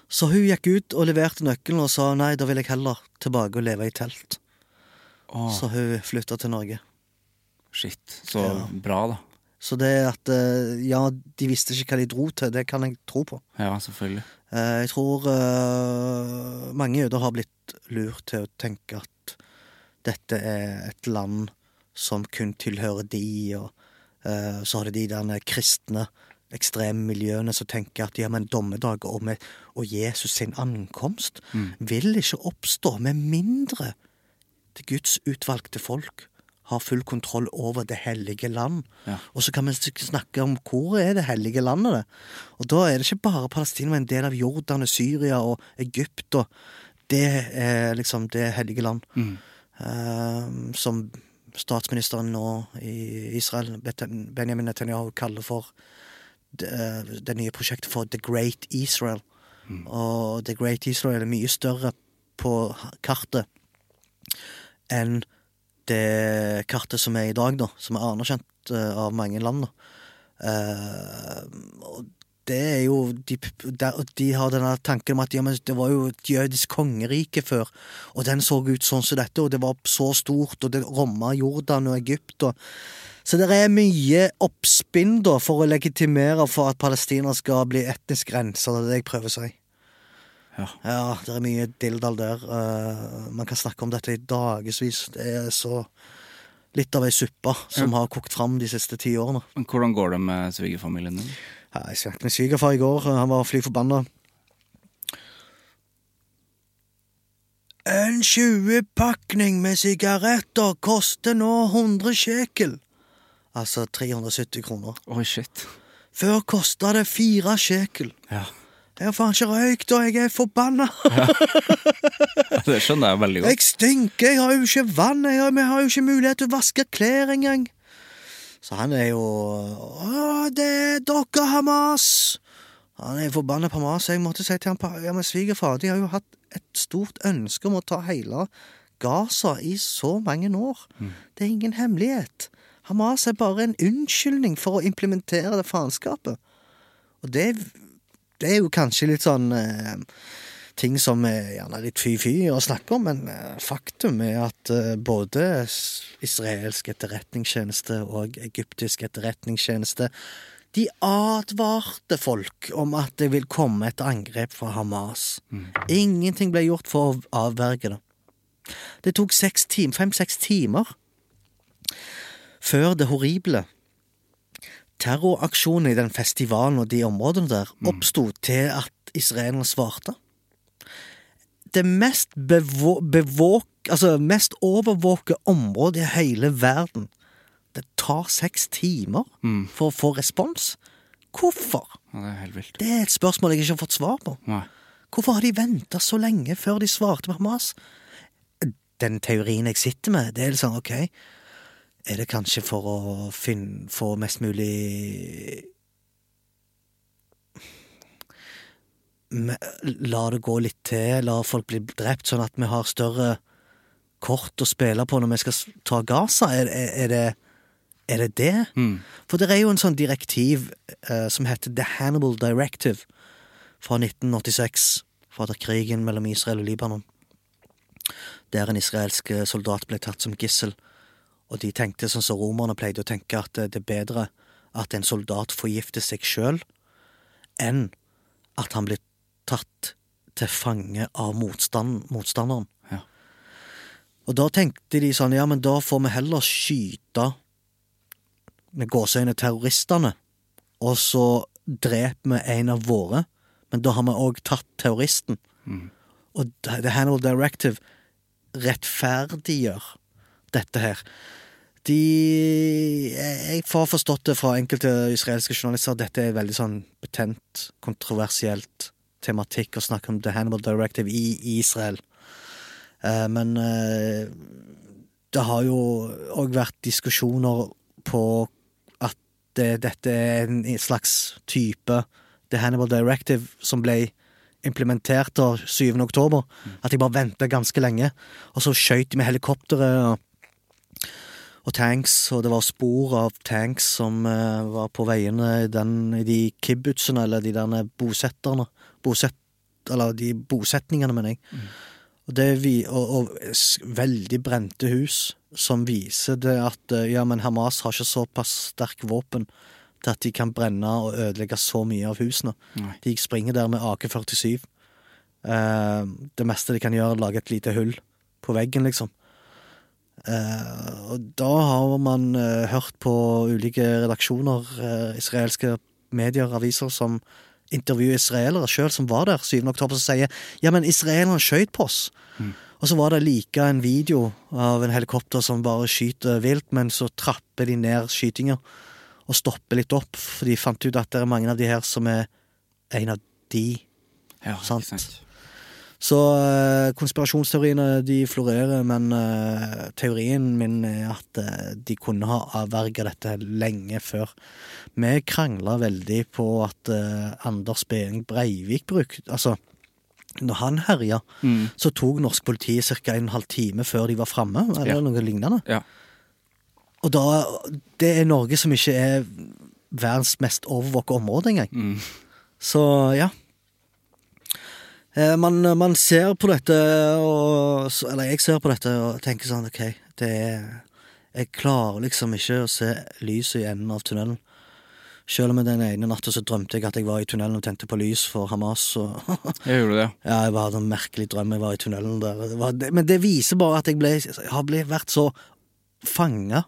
Så hun gikk ut og leverte nøkkelen og sa nei, da vil jeg heller tilbake og leve i telt. Åh. Så hun flytta til Norge. shit. Så Ja. bra, da. Så det at eh, ja, de visste ikke hva de dro til, det kan jeg tro på. Ja, selvfølgelig. Eh, Jeg tror uh, mange jøder har blitt lurt til å tenke at dette er et land som kun tilhører de, og uh, så har det de der kristne ekstreme miljøene som tenker at ja, men dommedag og, med, og Jesus sin ankomst vil ikke oppstå med mindre det Guds utvalgte folk har full kontroll over det hellige land. Ja. Og så kan vi snakke om hvor er det hellige landet. det? Og da er det ikke bare Palestina, men en del av Jordan og Syria og Egypt. og Det er liksom det hellige land. Eh, som statsministeren nå i Israel, Benjamin Netanyahu, kaller for eh, det nye prosjektet for The Great Israel. Og The Great Israel er mye større på kartet enn det kartet som er i dag, da, som er anerkjent uh, av mange land. da. Uh, og det er jo de, de har denne tanken om at ja, det var jo et jødisk kongerike før, og den så ut sånn som dette, og det var så stort, og det romma Jordan og Egypt og Så det er mye oppspinn da for å legitimere for at Palestina skal bli etnisk rensa, det er det jeg prøver å si. Ja. Ja, det er mye dilldall der. Uh, man kan snakke om dette i dagevis. Det er så litt av ei suppe som har kokt fram de siste ti årene. Men hvordan går det med svigerfamilien din? Ja, jeg snakket med svigerfar i går. Han var fly forbanna. En 20-pakning med sigaretter koster nå 100 shekel. Altså 370 kroner. Oi, shit. Før kosta det fire sjekel. Ja. Jeg har faen ikke røykt, og jeg er forbanna. Det skjønner jeg veldig godt. Jeg stinker, jeg har jo ikke vann, jeg har, jeg har jo ikke mulighet til å vaske klær engang. Så han er jo Å, det er dere, Hamas! Han er forbanna på Hamas. Jeg måtte si til han ja, men svigerfar, de har jo hatt et stort ønske om å ta hele Gaza i så mange år. Det er ingen hemmelighet. Hamas er bare en unnskyldning for å implementere det faenskapet. Og det, det er jo kanskje litt sånn eh, ting som er gjerne litt fy-fy å snakke om, men eh, faktum er at eh, både israelsk etterretningstjeneste og egyptisk etterretningstjeneste de advarte folk om at det vil komme et angrep fra Hamas. Ingenting ble gjort for å avverge det. Det tok fem-seks timer før det horrible terroraksjonen i den festivalen og de områdene der oppsto til at israelerne svarte. Det mest, bevå, bevåk, altså mest overvåke området i hele verden. Det tar seks timer for å få respons. Hvorfor? Ja, det er helt vilt. Det er et spørsmål jeg ikke har fått svar på. Nei. Hvorfor har de venta så lenge før de svarte på Hamas? Den teorien jeg sitter med, det er litt sånn, ok Er det kanskje for å finne, få mest mulig La det gå litt til, la folk bli drept, sånn at vi har større kort å spille på når vi skal ta Gaza? Er, er, er det er det det? For det er jo en sånn direktiv eh, som heter The Hannibal Directive fra 1986, fra da krigen mellom Israel og Libanon. Der en israelsk eh, soldat ble tatt som gissel. Og de tenkte sånn som romerne pleide å tenke, at det er bedre at en soldat forgifter seg sjøl, enn at han blir tatt til fange av motstand, motstanderen. Ja. Og da tenkte de sånn, ja, men da får vi heller skyte med gåseøyne terroristene, og så dreper vi en av våre, men da har vi òg tatt terroristen. Og The Handle Directive rettferdiggjør dette her. De Jeg har forstått det fra enkelte israelske journalister at dette er veldig sånn betent, kontroversielt tematikk å snakke om The Hannibal Directive i Israel. Eh, men eh, det har jo òg vært diskusjoner på at det, dette er en slags type The Hannibal Directive som ble implementert da 7. oktober. At de bare venta ganske lenge, og så skjøt de med helikopteret. og, og tanks, og det var spor av tanks som uh, var på veiene i, den, i de kibbutzene, eller de der bosetterne. Bosett, eller de bosetningene, mener jeg. Og, det vi, og, og veldig brente hus, som viser det at uh, ja, men Hamas har ikke såpass sterk våpen til at de kan brenne og ødelegge så mye av husene. Nei. De springer der med AK-47. Uh, det meste de kan gjøre, er å lage et lite hull på veggen, liksom. Eh, og da har man eh, hørt på ulike redaksjoner, eh, israelske medier, aviser, som intervjuer israelere sjøl som var der 7. oktober, som sier ja, men israelerne skjøt på oss. Og så var det like en video av en helikopter som bare skyter vilt, men så trapper de ned skytinga og stopper litt opp, for de fant ut at det er mange av de her som er en av de. Ja, Sant. sant. Så eh, konspirasjonsteoriene de florerer, men eh, teorien min er at eh, de kunne ha avverga dette lenge før. Vi krangla veldig på at eh, Anders Behring Breivik brukte Altså, når han herja, så tok norsk politi ca. en halv time før de var framme, eller Ja. noe lignende. Ja. Og da Det er Norge som ikke er verdens mest overvåka område engang. Mm. Så ja. Eh, Man, man ser på dette, og, eller jeg ser på dette og tenker sånn OK, det er Jeg klarer liksom ikke å se lyset i enden av tunnelen. Selv om den ene natta så drømte jeg at jeg var i tunnelen og tente på lys for Hamas. Og Jeg gjorde det. ja, jeg hadde en merkelig drøm. Jeg var i tunnelen der. Det var, det, men det viser bare at jeg, ble, jeg har blitt, vært så fanga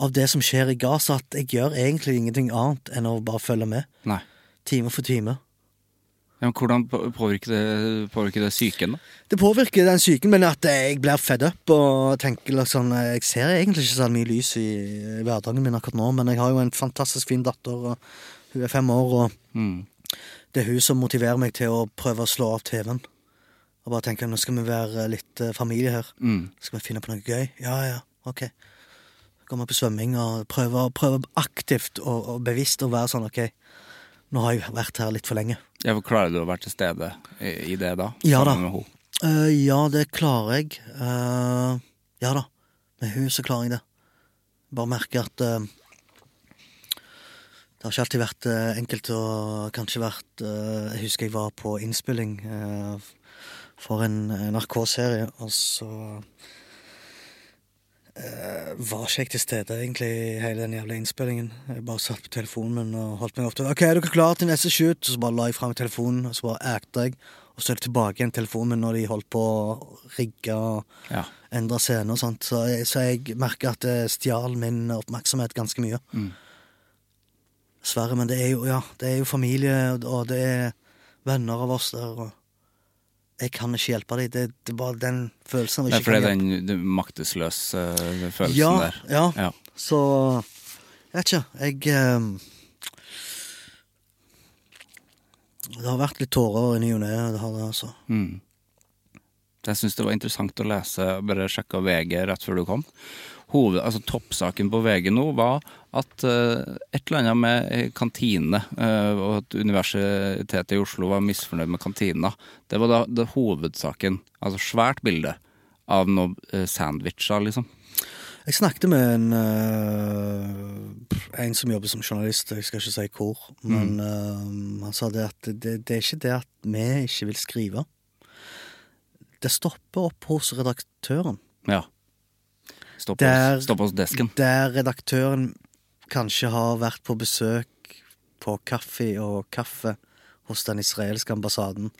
av det som skjer i Gaza, at jeg gjør egentlig ingenting annet enn å bare følge med. Nei. Time for time. Ja, men hvordan påvirker det, påvirker det psyken, da? Det påvirker den psyken, men at jeg blir fed up og tenker liksom Jeg ser egentlig ikke så mye lys i hverdagen min akkurat nå, men jeg har jo en fantastisk fin datter, og hun er fem år, og Mm. det er hun som motiverer meg til å prøve å slå av TV-en. Og bare tenke nå skal vi være litt eh, familie her. Mm. Skal vi finne på noe gøy? Ja, ja, ok. Gå vi på svømming og prøver, prøve aktivt og, og bevisst å være sånn ok, nå har jeg vært her litt for lenge. Ja, for Klarer du å være til stede i, i det da? Ja da. Henne? Eh, ja, det klarer jeg. Uh, ja da. Med hun så klarer jeg det. Bare merker at uh, Det har ikke alltid vært enkelt og kanskje vært Jeg husker jeg var på innspilling for en NRK-serie, og så eh, var ikke jeg til stede egentlig i hele den jævla innspillingen. Jeg bare satt på telefonen min og holdt meg opptatt. OK, er dere klare til neste shoot? Og så bare la jeg fram telefonen, og så bare acta jeg. Og så er det tilbake igjen telefonen min når de holdt på å rigge og Ja. endre scene og sånt. Så jeg, så jeg merker at det stjal min oppmerksomhet ganske mye. Mm. Dessverre, men det er jo, ja, det er jo familie, og det er venner av oss der, og jeg kan ikke hjelpe deg. Det, det er bare den følelsen av Det er ikke fordi kan den, den maktesløse uh, følelsen ja, der. Ja, Ja. så Jeg vet ikke. Jeg um, Det har vært litt tårer i ny og ne, det har det, altså. Mm. Jeg syns det var interessant å lese, bare sjekka VG rett før du kom. Hoved, altså Toppsaken på VG nå var at uh, et eller annet med kantine, uh, og at Universitetet i Oslo var misfornøyd med kantina. Det var da det hovedsaken. Altså svært bilde av noen uh, sandwicher, liksom. Jeg snakket med en, eh, en som jobber som journalist, jeg skal ikke si hvor, men eh, han sa det at det, det er ikke det at vi ikke vil skrive. Det stopper opp hos redaktøren. Ja. Stopp Der- hos, stopp oss desken. Der redaktøren kanskje har vært på besøk på kaffe og kaffe hos den israelske ambassaden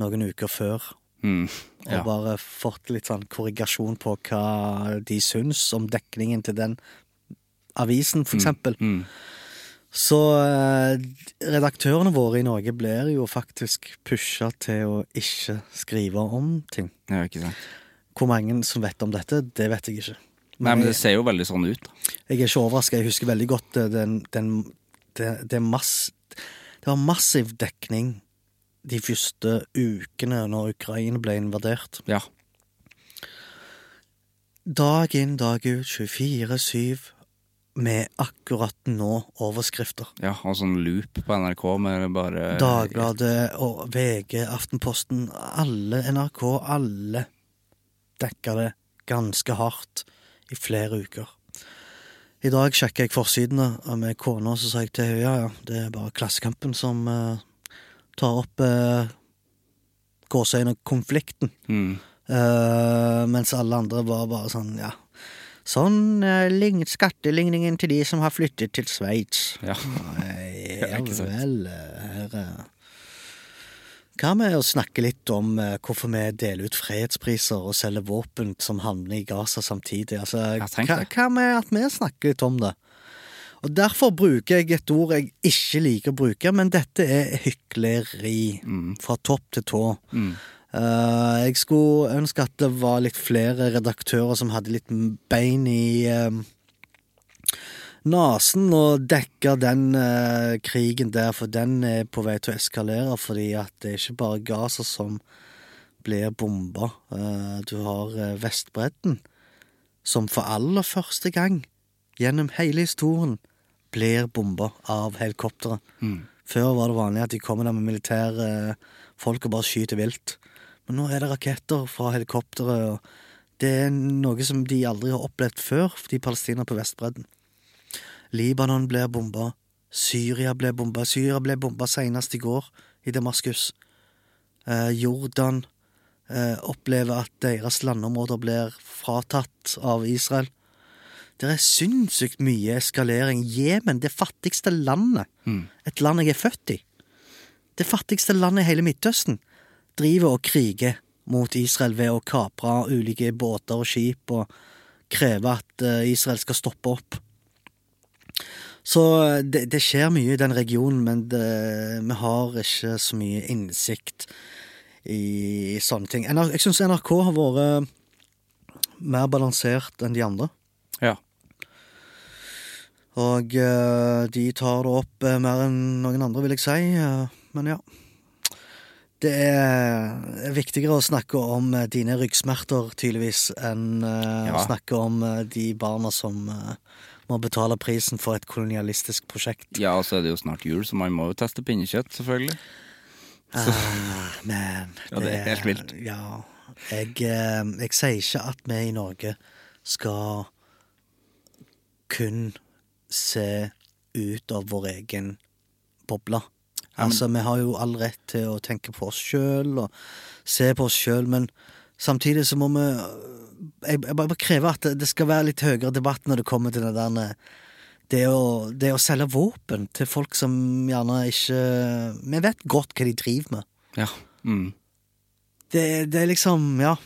noen uker før, Mm. og bare fått litt sånn korrigasjon på hva de syns om dekningen til den avisen, for eksempel. Mm. Så eh, redaktørene våre i Norge blir jo faktisk pusha til å ikke skrive om ting. Ja, ikke sant. Hvor mange som vet om dette, det vet jeg ikke. Nei, men det ser jo veldig sånn ut. da. Jeg er ikke overraska. Jeg husker veldig godt eh, den, den det, det, mass, det var massiv dekning de første ukene når Ukraina ble invadert. Ja. Dag inn, dag ut, 24-7, med akkurat nå-overskrifter. ja. Og sånn loop på NRK med bare Dagbladet og VG, Aftenposten, alle NRK, alle dekka det ganske hardt i flere uker. I dag sjekka jeg forsidene med kona, så sa jeg til henne ja, ja, det er bare Klassekampen som uh, tar opp uh, gåseøyne konflikten. Mm. Uh, mens alle andre var bare sånn, ja Sånn uh, skatteligningen til de som har flyttet til Sveits. Ja. Nei, Ja, vel, eh, her eh. Hva med å snakke litt om eh, hvorfor vi deler ut fredspriser og selger våpen som havner i Gaza samtidig? Altså, hva, hva med at vi snakker litt om det? Og Derfor bruker jeg et ord jeg ikke liker å bruke, men dette er hykleri. Fra topp til tå. Mm. Uh, jeg skulle ønske at det var litt flere redaktører som hadde litt bein i uh, nesen og dekke den eh, krigen der, for den er på vei til å eskalere, fordi at det er ikke bare Gaza som blir bomba. Eh, du har eh, Vestbredden, som for aller første gang gjennom hele historien blir bomba av helikoptre. Før var det vanlig at de kommer der med militære folk og bare skyter vilt. Men nå er det raketter fra helikoptre, det er noe som de aldri har opplevd før, de palestinerne på Vestbredden. Libanon blir bomba. Syria ble bomba. Syria ble bomba senest i går, i Damaskus. Eh, Jordan eh, opplever at deres landområder blir fratatt av Israel. Det er sinnssykt mye eskalering. Jemen, det fattigste landet. Et land jeg er født i. Det fattigste landet i hele Midtøsten driver og kriger mot Israel ved å kapre ulike båter og skip og kreve at eh, Israel skal stoppe opp. Så eh, det, det skjer mye i den regionen, men det, vi har ikke så mye innsikt i sånne ting. NR, jeg syns NRK har vært mer balansert enn de andre. Ja. Og uh, de tar det opp uh, mer enn noen andre, vil jeg si. Uh, men ja. Det er viktigere å snakke om dine ryggsmerter, tydeligvis, enn ja. å snakke om de barna som må betale prisen for et kolonialistisk prosjekt. ja, og så er det jo snart jul, så man må jo teste pinnekjøtt, selvfølgelig. Ah, men Ja, det er helt vilt. Ja. Jeg, eh, jeg sier ikke at vi i Norge skal kun se ut av vår egen boble. Altså, vi har jo all rett til å tenke på oss sjøl og se på oss sjøl, men samtidig så må vi Jeg, jeg bare krever at det, skal være litt høyere debatt når det kommer til det der det å, det å selge våpen til folk som gjerne ikke Vi vet godt hva de driver med. Ja. Mm. Det, det er liksom Ja.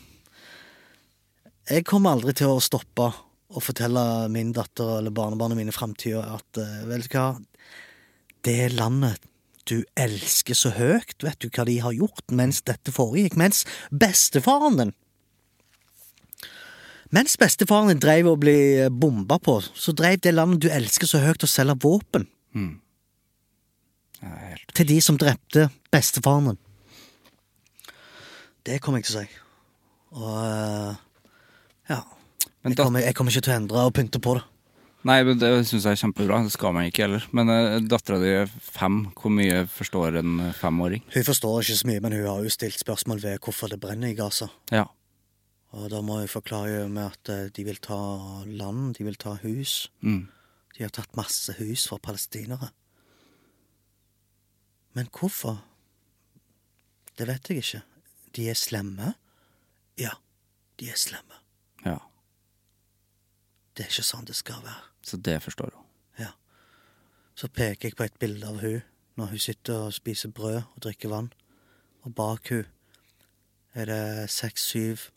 Jeg kommer aldri til å stoppe å fortelle min datter eller barnebarnet mine i framtida at eh, vet du hva, det landet du elsker så høyt, vet du hva de har gjort mens dette foregikk? Mens bestefaren din Mens bestefaren din dreiv og ble bomba på, så dreiv det landet du elsker så høyt, og selge våpen Ja, helt. til de som drepte bestefaren din. Det kommer jeg til å si. Og eh, ja. Men Jeg kommer, jeg kommer ikke til å endre og pynte på det. Nei, men det syns jeg er kjempebra. Det skal man ikke heller. Men uh, dattera di er fem. Hvor mye forstår en eh, femåring? Hun forstår ikke så mye, men hun har jo stilt spørsmål ved hvorfor det brenner i Gaza. Ja. Og da må jeg forklare med at eh, de vil ta land, de vil ta hus. Mm. De har tatt masse hus fra palestinere. Men hvorfor? Det vet jeg ikke. De er slemme? Ja, de er slemme. ja. Det er ikke sånn det skal være. Så det forstår hun. Ja. Så peker jeg på et bilde av hun når hun sitter og spiser brød og drikker vann. Og bak hun er det seks-syv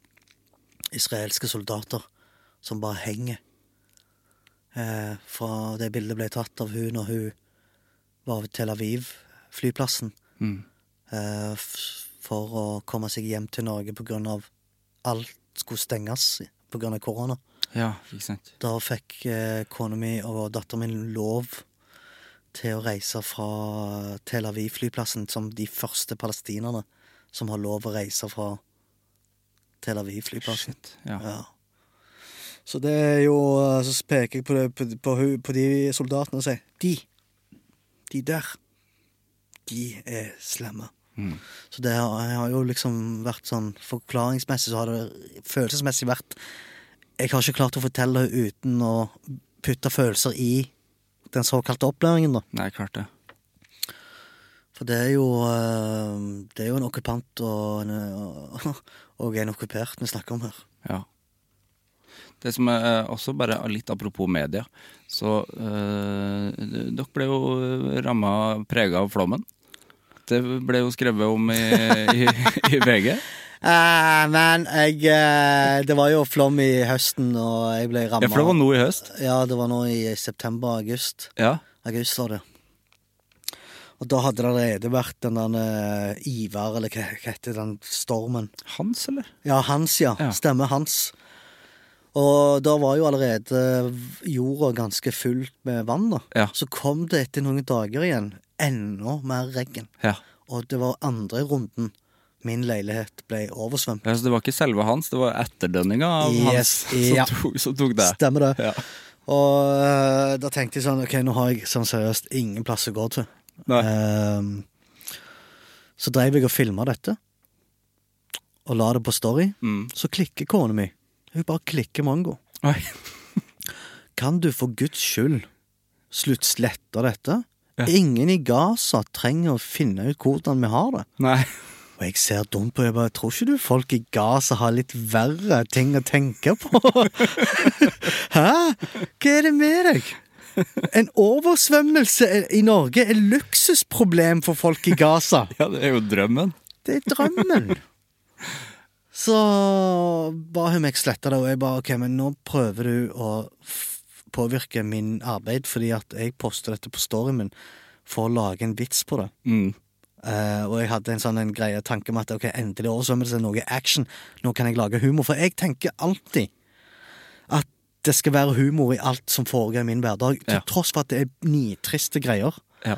israelske soldater som bare henger. Eh, fra det bildet ble tatt av hun når hun var ved Tel Aviv-flyplassen. Mm. Eh, for å komme seg hjem til Norge på grunn av alt skulle stenges på grunn av korona. Ja, ikke sant. Da fikk eh, kona mi og datteren min lov til å reise fra Tel Aviv-flyplassen som de første palestinerne som har lov å reise fra Tel Aviv-flyplassen. Ja. Ja. Så det er jo Så peker jeg på, det, på, på, på de soldatene og sier De, de der, de er slemme. Mm. Så det har, har jo liksom vært sånn Forklaringsmessig så har det følelsesmessig vært Jeg har ikke klart å fortelle uten å putte følelser i den såkalte opplæringen, da. Nei, klart det. For det er jo eh, Det er jo en okkupant og en, og en okkupert vi snakker om her. Ja. Det som er eh, også bare litt apropos media, så øh, Dere ble jo ramma prega av flommen. Det ble jo skrevet om i, i, i VG. Uh, men jeg uh, Det var jo flom i høsten, og jeg ble ramma Ja, for det var nå i høst. Ja, det var nå i september-august. Ja. August var det. Og da hadde det allerede vært den der eh, Ivar, eller hva, hva heter den stormen? Hans, eller? Ja, Hans, ja. Ja. Stemmer Hans. Og da var jo allerede jorda ganske fullt med vann, da. Ja. Så kom det etter noen dager igjen enda mer regn. Ja. Og det var andre runden min leilighet ble oversvømt. Ja, så det var ikke selve hans, det var etterdønninga av Yes, hans som, ja. tok, som tok det. Stemmer det. Ja. Og eh, da tenkte jeg sånn Ok, nå har jeg sånn seriøst ingen plass å gå til. Ehm, så dreiv jeg og filma dette, og la det på Story. Mm. Så klikker kona mi. Hun bare klikker mango. Kan du for guds skyld Slutt slette dette. Ja. Ingen i Gaza trenger å finne ut hvordan vi har det. Nei. Og jeg ser dumt på jeg bare tror ikke du folk i Gaza har litt verre ting å tenke på? Hæ? Hva er det med deg? En oversvømmelse i Norge er luksusproblem for folk i Gaza. Ja, det er jo drømmen. Det er drømmen. Så ba hun meg slette det, og jeg bare ok, men nå prøver du å påvirke min arbeid, fordi at jeg poster dette på storyen min for å lage en vits på det. Mm. Uh, og jeg hadde en sånn en greie tanke med at ok, endelig oversvømmelse er noe action. Nå kan jeg lage humor. For jeg tenker alltid at det skal være humor i alt som foregår i min hverdag. Til Ja. tross for at det er nitriste greier. Ja.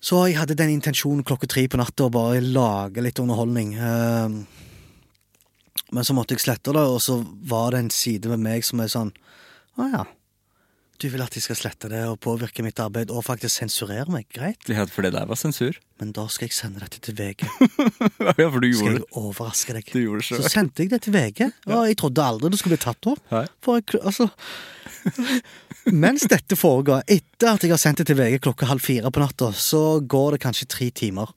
Så jeg hadde den intensjonen klokka tre på natta å bare lage litt underholdning. Eh, men så måtte jeg slette det, og så var det en side ved meg som er sånn Å ja. Du vil at jeg skal slette det og påvirke mitt arbeid og faktisk sensurere meg? Greit. Ja, for det der var sensur. Men da skal jeg sende dette til VG. ja, for du Skal jeg det. overraske deg? Du gjorde det selv. Så sendte jeg det til VG, og jeg trodde aldri det skulle bli tatt opp. For jeg, altså Mens dette foregår, etter at jeg har sendt det til VG klokka halv fire på natta, så går det kanskje tre timer.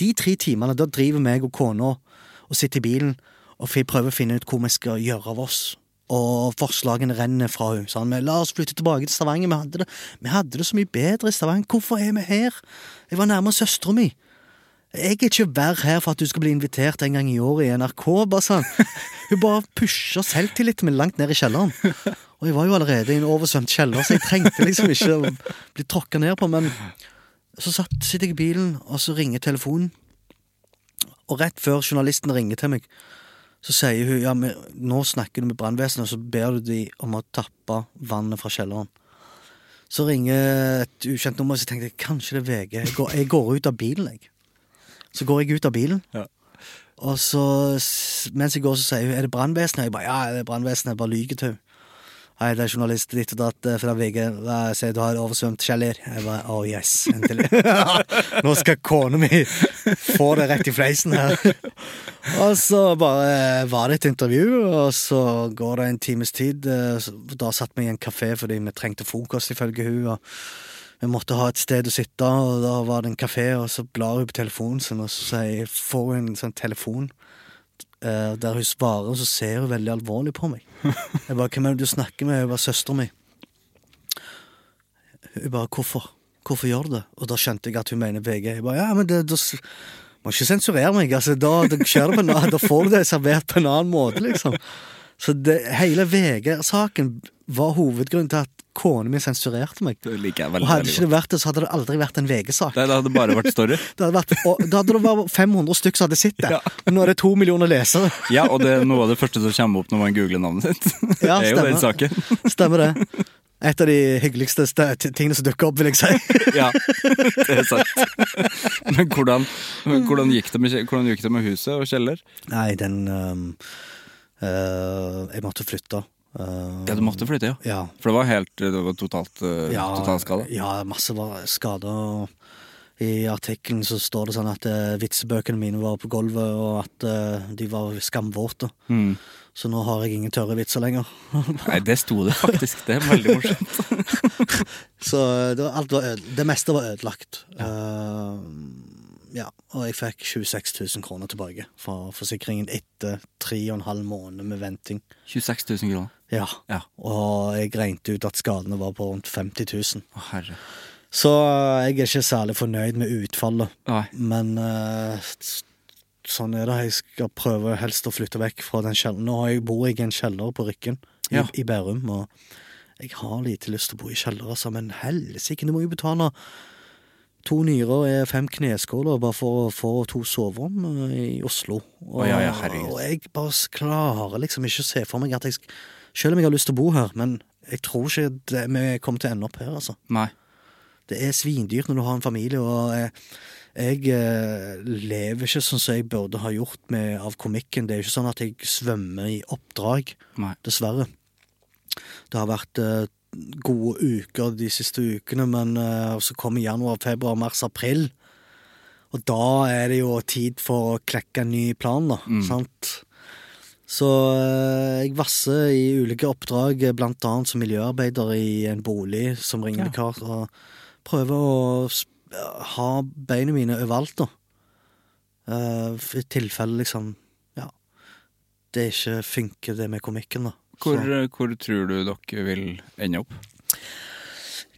De tre timene, da driver meg og kona og sitter i bilen og prøver å finne ut hvor vi skal gjøre av oss. Og forslagene renner fra henne. Sånn, La oss flytte tilbake til Stavanger. Vi hadde, det, vi hadde det så mye bedre i Stavanger. Hvorfor er vi her? Jeg var nærmere søstera mi. Jeg er ikke verre her for at du skal bli invitert en gang i året i NRK. bare sånn. Hun bare pusher selvtilliten min langt ned i kjelleren. Og jeg var jo allerede i en oversvømt kjeller, så jeg trengte liksom ikke å bli tråkka ned på. Men så satt, sitter jeg i bilen, og så ringer telefonen. Og rett før journalisten ringer til meg, så sier hun ja, men nå snakker du med brannvesenet, og så ber du de om å tappe vannet fra kjelleren. Så ringer et ukjent nummer, og så tenkte jeg kanskje det er VG. Jeg går, jeg går ut av bilen, jeg. Så går jeg ut av bilen, Ja. og så, mens jeg går, så sier hun er det brannvesenet? Jeg bare ja, det er brannvesenet. Bare lyver til henne. Nei, det er journalist ditt og datt eh, fra VG. Sier du har oversvømt kjeller? Jeg bare oh yes, endelig. Nå skal kona mi få det rett i fleisen her. Og så bare var det et intervju, og så går det en times tid. eh, Da satt vi i en kafé fordi vi trengte frokost, ifølge hun. og vi måtte ha et sted å sitte, og da var det en kafé, og så blar hun på telefonen sin, og så sier, får hun en sånn telefon eh, der hun svarer, og så ser hun veldig alvorlig på meg. Jeg bare 'Hvem er det du snakker med?' Hun var søstera mi. Hun bare 'Hvorfor? Hvorfor gjør du det?' Og da skjønte jeg at hun mener VG. Jeg bare 'Ja, men det, det må ikke sensurere meg', altså. Da, da, det på da får du det servert på en annen måte, liksom. Så det, hele VG-saken var hovedgrunnen til at kona mi sensurerte meg. Det liker jeg Og hadde veldig ikke det vært det, så hadde det aldri vært en VG-sak. Nei, det hadde bare vært story. Det hadde vært, og, da hadde det vært 500 stykker som hadde sett det. Ja. Nå er det to millioner lesere. Ja, og det er noe av det første som kommer opp når man googler navnet sitt. Ja, det er jo den saken. Stemmer det. Et av de hyggeligste tingene som dukker opp, vil jeg si. Ja, det er sant. Men hvordan, hvordan, gikk det med, hvordan gikk det med huset og kjeller? Nei, den um, Jeg måtte flytte. Uh, Ja, du måtte flytte, ja. ja. For det var helt det var totalt uh, ja, totalskade? Ja, masse var skader. I artikkelen så står det sånn at eh, vitsebøkene mine var på gulvet, og at eh, de var skamvåte. Mm. Så nå har jeg ingen tørre vitser lenger. Nei, det sto det faktisk. Det er veldig morsomt. Så det, var, det meste var ødelagt. Ja. Ja, og jeg fikk 26 000 kroner tilbake fra forsikringen etter tre og en halv måned med venting. 26 000 kroner. Ja, Ja. og jeg regnet ut at skadene var på rundt 50 000. Å, herre. Så eh, jeg er ikke særlig fornøyd med utfallet. Nei. Men uh, sånn er det. Jeg skal prøve helst å flytte vekk fra den kjelleren. Nå bor jeg i en kjeller på Rykken i, Ja. i Bærum, og jeg har lite lyst til å bo i kjeller, altså, men helsike, du må jo betale to nyrer er fem kneskåler bare for å få to soverom eh, i Oslo. Og, oh, ja, ja, og jeg bare klarer liksom ikke å se for meg at jeg Selv om jeg har lyst til å bo her, men jeg tror ikke det, vi kommer til å ende opp her, altså. Nei. Det er svindyrt når du har en familie, og jeg, jeg eh, lever ikke sånn som jeg burde ha gjort med, av komikken. Det er ikke sånn at jeg svømmer i oppdrag, Nei. dessverre. Det har vært eh, gode uker de siste ukene, men eh, så kommer januar, februar, mars, april. Og da er det jo tid for å klekke en ny plan, da. Sant? Så eh, jeg vasser i ulike oppdrag, blant annet som miljøarbeider i en bolig som ringevikar, og prøver å ha beina mine overalt, da. Eh, I tilfelle liksom Ja. Det ikke funker, det med komikken, da. Hvor, hvor tror du dere vil ende opp?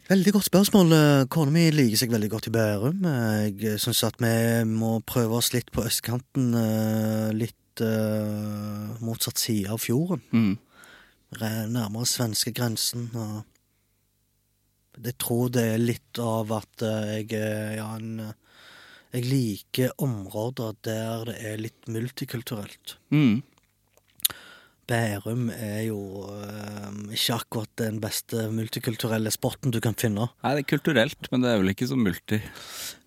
Veldig godt spørsmål. Eh, Kona mi liker seg veldig godt i Bærum. Eh, Jeg syns at vi må prøve oss litt på østkanten. eh, Litt uh, motsatt side av fjorden. Mm. Re- Nærmere svenskegrensen. Jeg tror det er litt av at eh, jeg er ja, en eh, Jeg liker områder der det er litt multikulturelt. Mm. Bærum er jo eh, ikke akkurat den beste multikulturelle sporten du kan finne. Nei, det er kulturelt, men det er vel ikke så multi.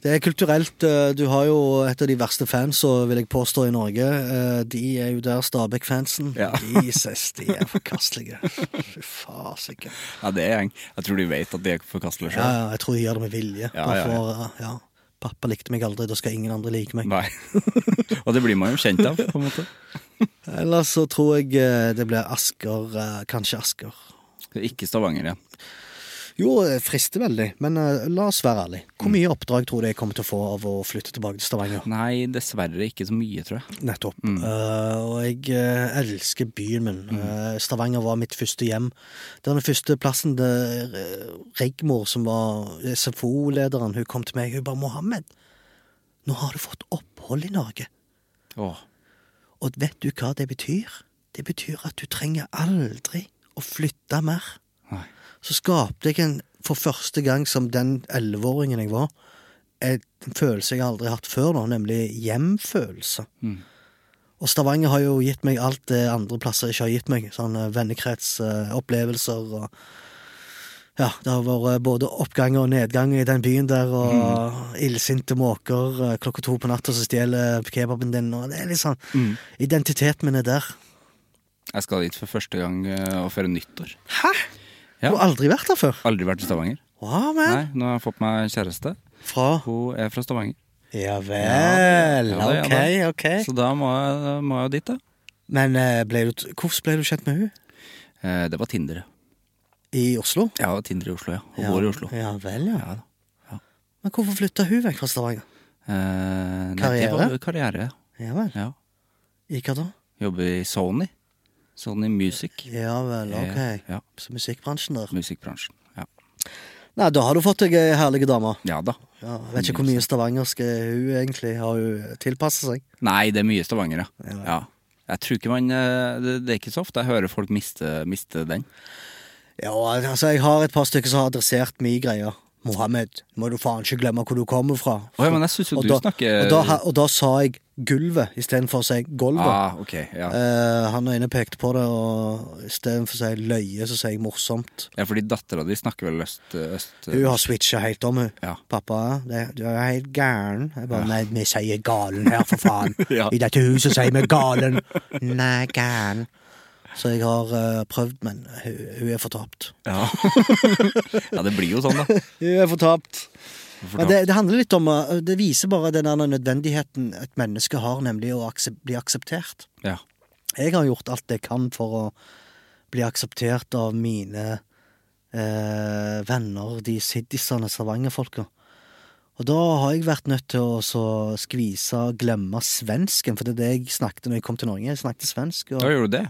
Det er kulturelt. eh, Du har jo et av de verste fansa, vil jeg påstå, i Norge. Eh, De er jo der Stabæk-fansen. Ja. Jesus, de er forkastelige. Fy fasiken. Ja, det er gjeng. Jeg tror de vet at de er forkastelige sjøl. ja, jeg tror de gjør det med vilje. Ja, ja, ja. ja. Pappa likte meg aldri, da skal ingen andre like meg. Nei. Og det blir man jo kjent av, på en måte. Ellers så tror jeg eh, det blir Asker. eh, Kanskje Asker. Er ikke Stavanger igjen. Jo, det frister veldig, men uh, la oss være ærlig. Hvor mye oppdrag tror du jeg kommer til å få av å flytte tilbake til Stavanger? Nei, dessverre ikke så mye, tror jeg. Nettopp. Eh, og jeg uh, elsker byen min. Eh, Stavanger var mitt første hjem. Det var den første plassen der uh, Rigmor, som var SFO-lederen, hun kom til meg. Hun bare 'Mohammed, nå har du fått opphold i Norge'. Åh. Og vet du hva det betyr? Det betyr at du trenger aldri å flytte mer. Nei. Så skapte jeg en, for første gang som den elleveåringen jeg var, en følelse jeg aldri har hatt før nå, nemlig hjemfølelse. Og Stavanger har jo gitt meg alt det andre plasser ikke har gitt meg. Sånn vennekrets, eh, opplevelser og Ja, det har vært både oppgang og nedgang i den byen der, og illsinte måker eh, klokka to på natta som stjeler kebaben din, og det er litt sånn Identiteten min er der. Jeg skal dit for første gang eh, og feire nyttår. Hæ? Ja. Du har aldri vært der før? Aldri vært i Stavanger. Wow. Nei, nå har jeg fått meg kjæreste. Fra Hun er fra Stavanger. Ja vel, Ja, ja, ok, det. ok. Så da må jeg, må jeg dit, da. Men eh, ble du, hvordan ble du kjent med hun? Eh, Det var Tinder, ja. I Oslo? Ja, Tinder i Oslo, ja. Hun Ja, bor i Oslo. Ja vel, ja. Ja da. Men hvorfor flytta hun vekk fra Stavanger? Eh, nei, Karriere? Det var karriere, ja. Ja vel. ja. I hva da? Jobber i Sony. Sony Music. Ja vel, ok. Eh, Ja, Så musikkbransjen der. musikkbransjen. Ja. Nei, da har du fått deg ei herlig dame. ja da. Ja, jeg vet ikke hvor mye stavangersk er hun egentlig har hun seg. Nei, det er mye Stavanger, ja. Ja. ja. Jeg tror ikke man eh, Det, det er ikke så ofte jeg hører folk miste, miste den. Ja, altså, jeg har et par stykker som har adressert mi greie. Mohammed, må du faen ikke glemme hvor du kommer fra. Oh, ja, men jeg synes jo du da- snakker- og da, og da sa jeg gulvet istedenfor å si gulvet. Ah, okay, ja. Eh, han ene pekte på det, og istedenfor å si løye, så sier jeg morsomt. ja fordi dattera di snakker vel øst... øst Hun har switcha helt om, hun. Ja. Pappa, det, du er helt gæren. Jeg bare, Nei, vi sier galen her, for faen. Ja. I dette huset sier vi galen. Nei, gæren. Så jeg har eh, prøvd, men hun, hun er fortapt. Ja. ja, det blir jo sånn, da. Hun er fortapt. Men det, det handler litt om eh, Det viser bare den der nødvendigheten et menneske har, nemlig å aksep bli akseptert. Ja. Jeg har gjort alt jeg kan for å bli akseptert av mine eh, venner, de siddisene, Stavanger-folka. Og da har jeg vært nødt til å så skvise og glemme svensken, for det er det jeg snakket når jeg kom til Norge. Jeg snakket svensk. Og, Da gjorde du det?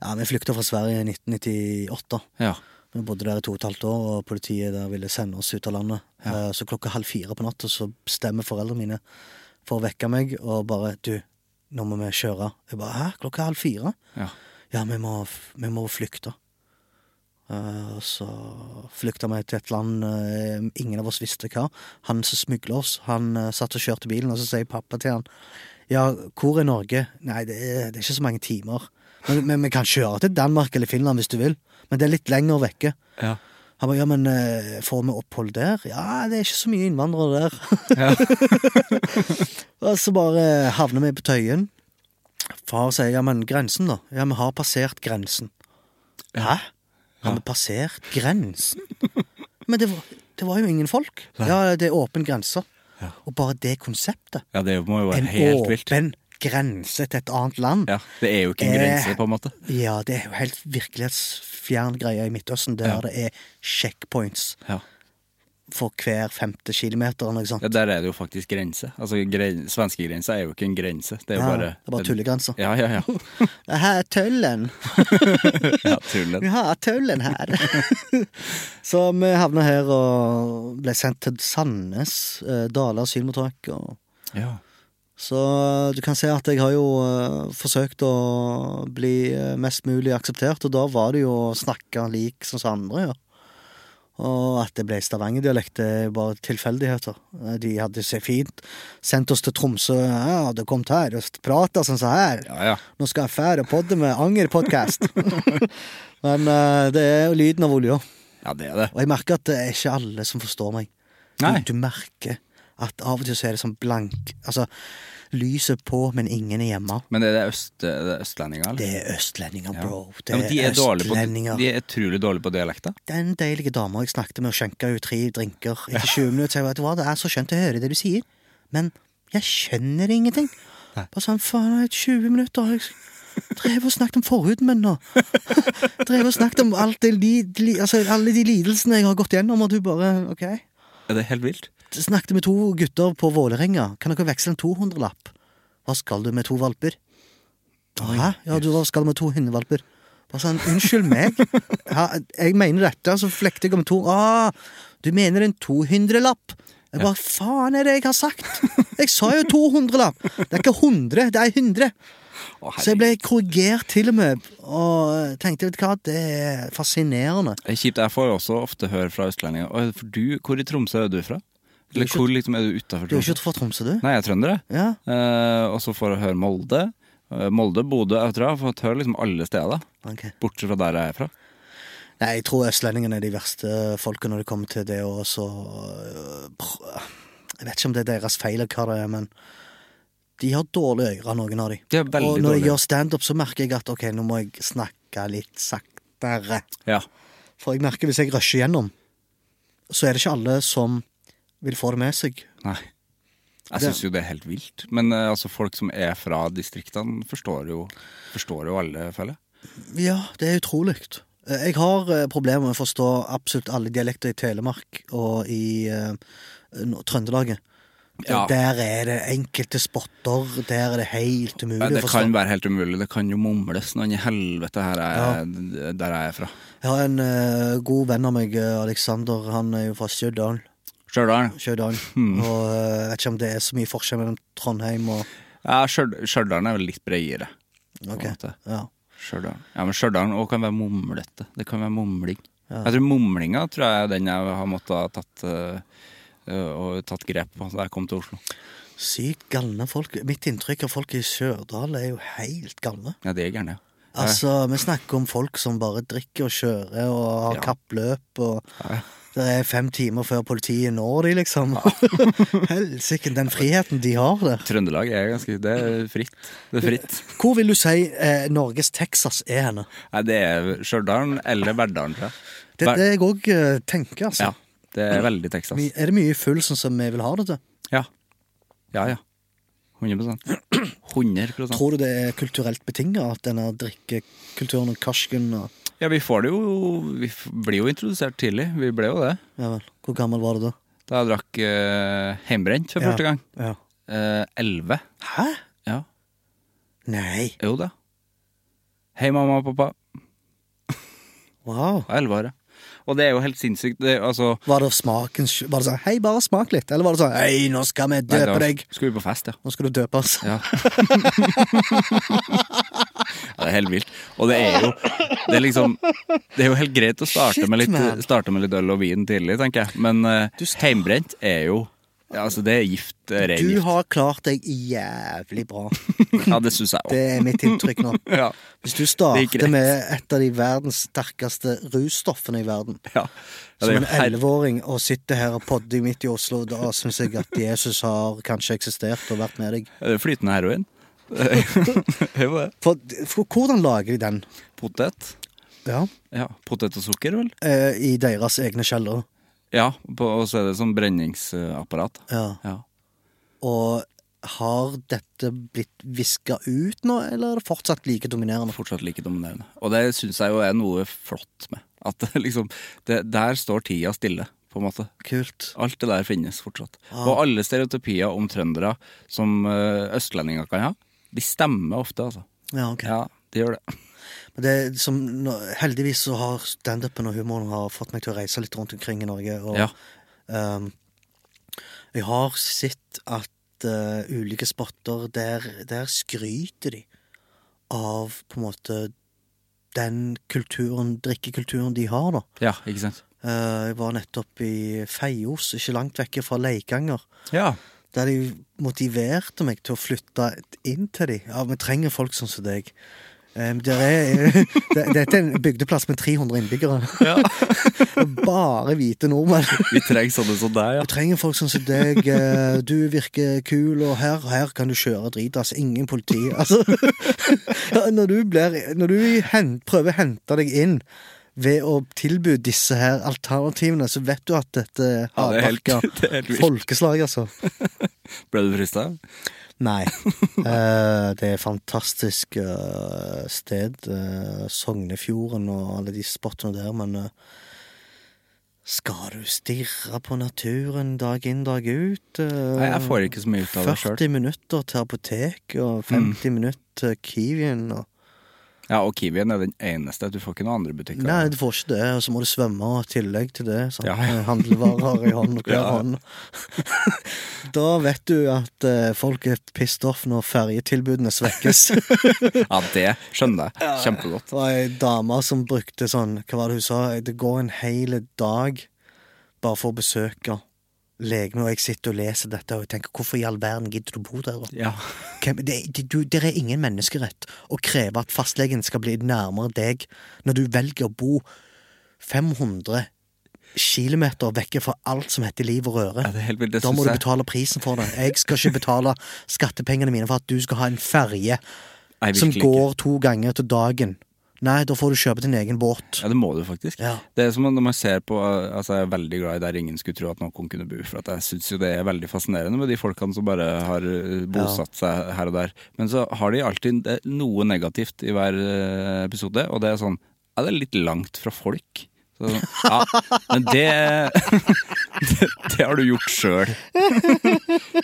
Ja, Vi flykta fra Sverige i 1998. Ja. Vi bodde der i to og et halvt år, og politiet der ville sende oss ut av landet. Ja. Så klokka halv fire på natta så bestemmer foreldrene mine for å vekke meg og bare 'Du, nå må vi kjøre'. Jeg bare 'Hæ? Klokka halv fire?' ja. Ja, vi må, vi må flykte. Eh, Og så flykta vi til et land eh, ingen av oss visste hva. Han som smugla oss, han eh, satt og kjørte bilen, og så sier pappa til han Ja, hvor er Norge? Nei, det er, det er ikke så mange timer. Men, men vi kan kjøre til Danmark eller Finland hvis du vil. Men det er litt lenger vekke. Ja. Han bare, ja, men eh, får vi opphold der? Ja, det er ikke så mye innvandrere der. Ja. og så bare havner vi på Tøyen. Far sier, ja, men grensen da? Ja, vi har passert grensen. Hæ? Har vi passert grensen? Men det var, det var jo ingen folk. Ja, det er åpen grense. Og bare det konseptet. ja, det må jo være En helt vilt. åpen grense til et annet land. Ja, Det er jo ikke en Eh, grense, på en måte. Ja, det er jo helt virkelighetsfjern greie i Midtøsten, der Ja. det er checkpoints Ja. for hver femte kilometer. eller Noe sånt. ja, Der er det jo faktisk grense. Altså, gre Svenskegrensa er jo ikke en grense. Det er jo Ja, bare det er bare tullegrenser. Ja, ja, ja. Det her er tøllen. ja tullen. Vi har tøllen her. Så vi havna her og ble sendt til Sandnes, eh, Dale asylmottak. Og... Ja. Så du kan se at jeg har jo eh, forsøkt å bli eh, mest mulig akseptert, og da var det jo å snakke lik som andre gjør. Og at det ble Stavanger-dialekt, det er bare tilfeldigheter. Eh, De hadde seg fint sendt oss til Tromsø. Ja, du kom her og prata sånn som her. Ja, ja. Nå skal jeg fære podde med Anger-podkast. Men uh, det er jo lyden av olja. ja, det er det. Og jeg merker at det er ikke alle som forstår meg. Nei. Du, du merker at av og til så er det sånn blank Altså, lyset på, men ingen er hjemme. Men det er det, øst, det er østlendinger, eller? Det er østlendinger, Ja. bro. Det Ja, de er, dårlige på, østlendinger. de er utrolig dårlige på dialekter. Den deilige dama jeg snakket med skjenka jo tre drinker etter 20 minutter, sa jeg, vet hva, det er så skjønt å høre det du sier, men jeg skjønner ingenting. Bare sånn, faen, er 20 minutter, jeg drev og snakket om forhuden min nå. drev og snakket om li, li, altså, alle de lidelsene jeg har gått gjennom, og du bare, ok. Er det helt vilt? Snakket med to gutter på Vålerenga. Kan dere veksle en 200-lapp? Hva skal du med to valper? Hæ? Ja, du hva skal du med to hundevalper? Bare sånn, unnskyld meg. Ja, jeg mener dette, så flekter jeg om to Ah, du mener en 200-lapp? Jeg bare, faen er det jeg har sagt? Jeg sa jo 200-lapp. Det er ikke 100, det er 100. Å, Så jeg ble korrigert til og med, og tenkte, vet du hva, det er fascinerende. Er kjipt. Jeg får jo også ofte høre fra østlendinger for du, Hvor i Tromsø er du fra? Er Eller hvor liksom er du utafor Du er ikke fra Tromsø, du? Nei, jeg er trønder. Ja. Eh, og så får jeg høre Molde. Eh, Molde, Bodø, jeg tror jeg har fått høre liksom alle steder. Okay. Bortsett fra der jeg er fra. Nei, jeg tror østlendingene er de verste folka når det kommer til det å så øh, Jeg vet ikke om det er deres feil eller hva det er, men de har dårlige ører, noen av de. De og når jeg gjør standup, så merker jeg at ok, nå må jeg snakke litt saktere. Ja. For jeg merker hvis jeg rusher gjennom, så er det ikke alle som vil få det med seg. Nei. Jeg syns jo det er helt vilt. Men eh, altså, folk som er fra distriktene, forstår jo, forstår jo alle, føler jeg. Ja, det er utrolig. Eh, Jeg har eh, problemer med å forstå absolutt alle dialekter i Telemark og i eh, nå- Trøndelaget. Ja. Der er det enkelte spotter, der er det helt umulig Nei, det å forstå. kan være helt umulig. Det kan jo mumles noen i helvete her jeg, der jeg er fra. Jeg har en eh, god venn av meg, eh, Alexander, han er jo fra Stjørdal. Stjørdal. Stjørdal. Hmm. Og eh, jeg vet ikke om det er så mye forskjell mellom Trondheim og Ja, Stjørd- Stjørdal er vel litt bredere. Ok, ja. Stjørdal. Ja, men Stjørdal kan være mumlete. Det kan være mumling. Jeg tror mumlinga tror jeg er den jeg har måttet ha tatt, og tatt grep på da jeg kom til Oslo. Sykt galne folk. Mitt inntrykk av folk i Stjørdal er jo helt galne. Ja, det er gærne. Altså, vi snakker om folk som bare drikker og kjører og har Ja. kappløp og Ja. Det er fem timer før politiet når de, liksom. Helsike, den friheten de har der. Trøndelag er ganske Det er fritt. Det er fritt. Hvor vil du si eh, Norges Texas er henne? Nei, det er Stjørdal eller Verdalen, tror jeg. Det er det jeg òg tenker, altså. Ja. Det er veldig Texas. Er det mye full sånn som vi vil ha det til? Ja. Ja, ja. 100 100 Tror du det er kulturelt betinga at denne drikkekulturen og karsken og Ja, vi får det jo Vi blir jo introdusert tidlig. Vi ble jo det. Ja vel. Hvor gammel var du da? Da jeg drakk eh, hjemmebrent for Ja. første gang. Ja. Eh, Elleve. Hæ? ja. Nei. Jo da. Hei, mamma og pappa. Wow. Elleve år, ja. Og det er jo helt sinnssykt. Det, altså, Var det smaken Var det sånn Hei, bare smak litt? Eller var det sånn Hei, nå skal vi nei, døpe da deg? Skulle vi på fest, ja. Nå skal du døpes. Ja. ja, det er helt vilt. Og det er jo Det er liksom Det er jo helt greit å starte, Shit, med, litt, starte med litt øl og vin tidlig, tenker jeg. Men uh, heimbrent er jo ja, Altså, det er gift. det er Du har klart deg jævlig bra. Ja, det syns jeg Det er mitt inntrykk nå. Ja. Hvis du starter med et av de verdens sterkeste russtoffene i verden, Ja. Som en elleveåring, og sitter her og podder midt i Oslo, da syns jeg at Jesus har kanskje eksistert og vært med deg. Er det flytende heroin? Er. For, for hvordan lager de den? Potet. Ja. Ja, Potet og sukker, vel? Eh, I deres egne kjellere. Ja, på, og så er det sånn brenningsapparat. Ja. Ja. Og Har dette blitt viska ut nå, eller er det fortsatt like dominerende? Fortsatt like dominerende. Og det syns jeg jo er noe flott med. At liksom det, Der står tida stille, på en måte. Kult. Alt det der finnes fortsatt. Og alle stereotypier om trøndere som eh, østlendinger kan ha, de stemmer ofte, altså. Ja, ok. Ja, de gjør det. Det som, heldigvis så har standupen og humoren har fått meg til å reise litt rundt omkring i Norge. Og Ja. um, jeg har sett at uh, ulike spotter der, der skryter de av på en måte den kulturen, drikkekulturen de har, da. Ja, ikke sant? Uh, jeg var nettopp i Feios, ikke langt vekke fra Leikanger. Ja. Der de motiverte meg til å flytte inn til dem. Ja, vi trenger folk sånn som deg. Er, dette er en bygdeplass med 300 innbyggere. Bare hvite nordmenn. Vi trenger sånne som deg, Vi trenger folk sånn som deg. eh, Du virker kul, og her, her kan du kjøre drit. Altså, ingen politi. Altså, når du, blir, når du hen, prøver å hente deg inn ved å tilby disse her alternativene, så vet du at dette Ja, det er hardbarka folkeslag, altså. Ble du frista? Nei. uh, det er et fantastisk uh, sted. Uh, Sognefjorden og alle de spottene der, men skal du stirre på naturen dag inn, dag ut? Nei, jeg får ikke så mye ut av det sjøl. 40 minutter til apotek og 50 minutter til Kiwien. Og... Ja, og Kiwien er den eneste. Du får ikke noen andre butikker. Nei, du får ikke det, og så må du svømme i tillegg til det. Sant? Ja, ja. Med Handlevarer i hånd og hver hånd. da vet du at uh, folk er pissed off når ferjetilbudene svekkes. Ja, det skjønner jeg kjempegodt. Det var ei dame som brukte sånn Hva var det hun sa? Det går en hel dag bare for å besøke legen, og jeg sitter og leser dette og jeg tenker hvorfor i all verden gidder du bo der? Ja. Det, det, du, det er ingen menneskerett å kreve at fastlegen skal bli nærmere deg når du velger å bo 500 kilometer vekke fra alt som heter liv og røre. Ja, Da må du betale prisen for det. Jeg skal ikke betale skattepengene mine for at du skal ha en ferje som går ikke. to ganger til dagen. Nei, da får du kjøpe din egen båt. Ja, det må du faktisk. Ja. Det er som når man ser på Altså, jeg er veldig glad i der ingen skulle tro at noen kunne bo. For at jeg syns jo det er veldig fascinerende med de folkene som bare har eh, bosatt seg her og der. Men så har de alltid noe negativt i hver eh, episode, og det er sånn Ja, det er litt langt fra folk. Så, ja, men det, det Det har du gjort sjøl.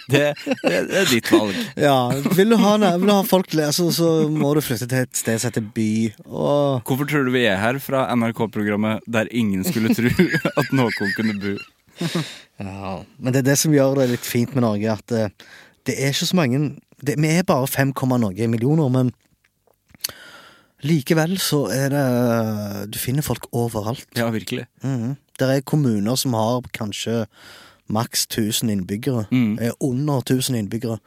Det, det, det er ditt valg. Ja, vil du ha, vil du ha folk lese, så må du flytte til et sted som heter By. Og Hvorfor tror du vi er her fra NRK-programmet der ingen skulle tro at noen kunne bo? Ja, men det er det som gjør det litt fint med Norge, at det, det er ikke så mange det, Vi er bare 5, noe millioner, men likevel så er det Du finner folk overalt. Ja, virkelig. Mhm. Det er kommuner som har kanskje maks 1000 innbyggere. Mm. Er under 1000 innbyggere.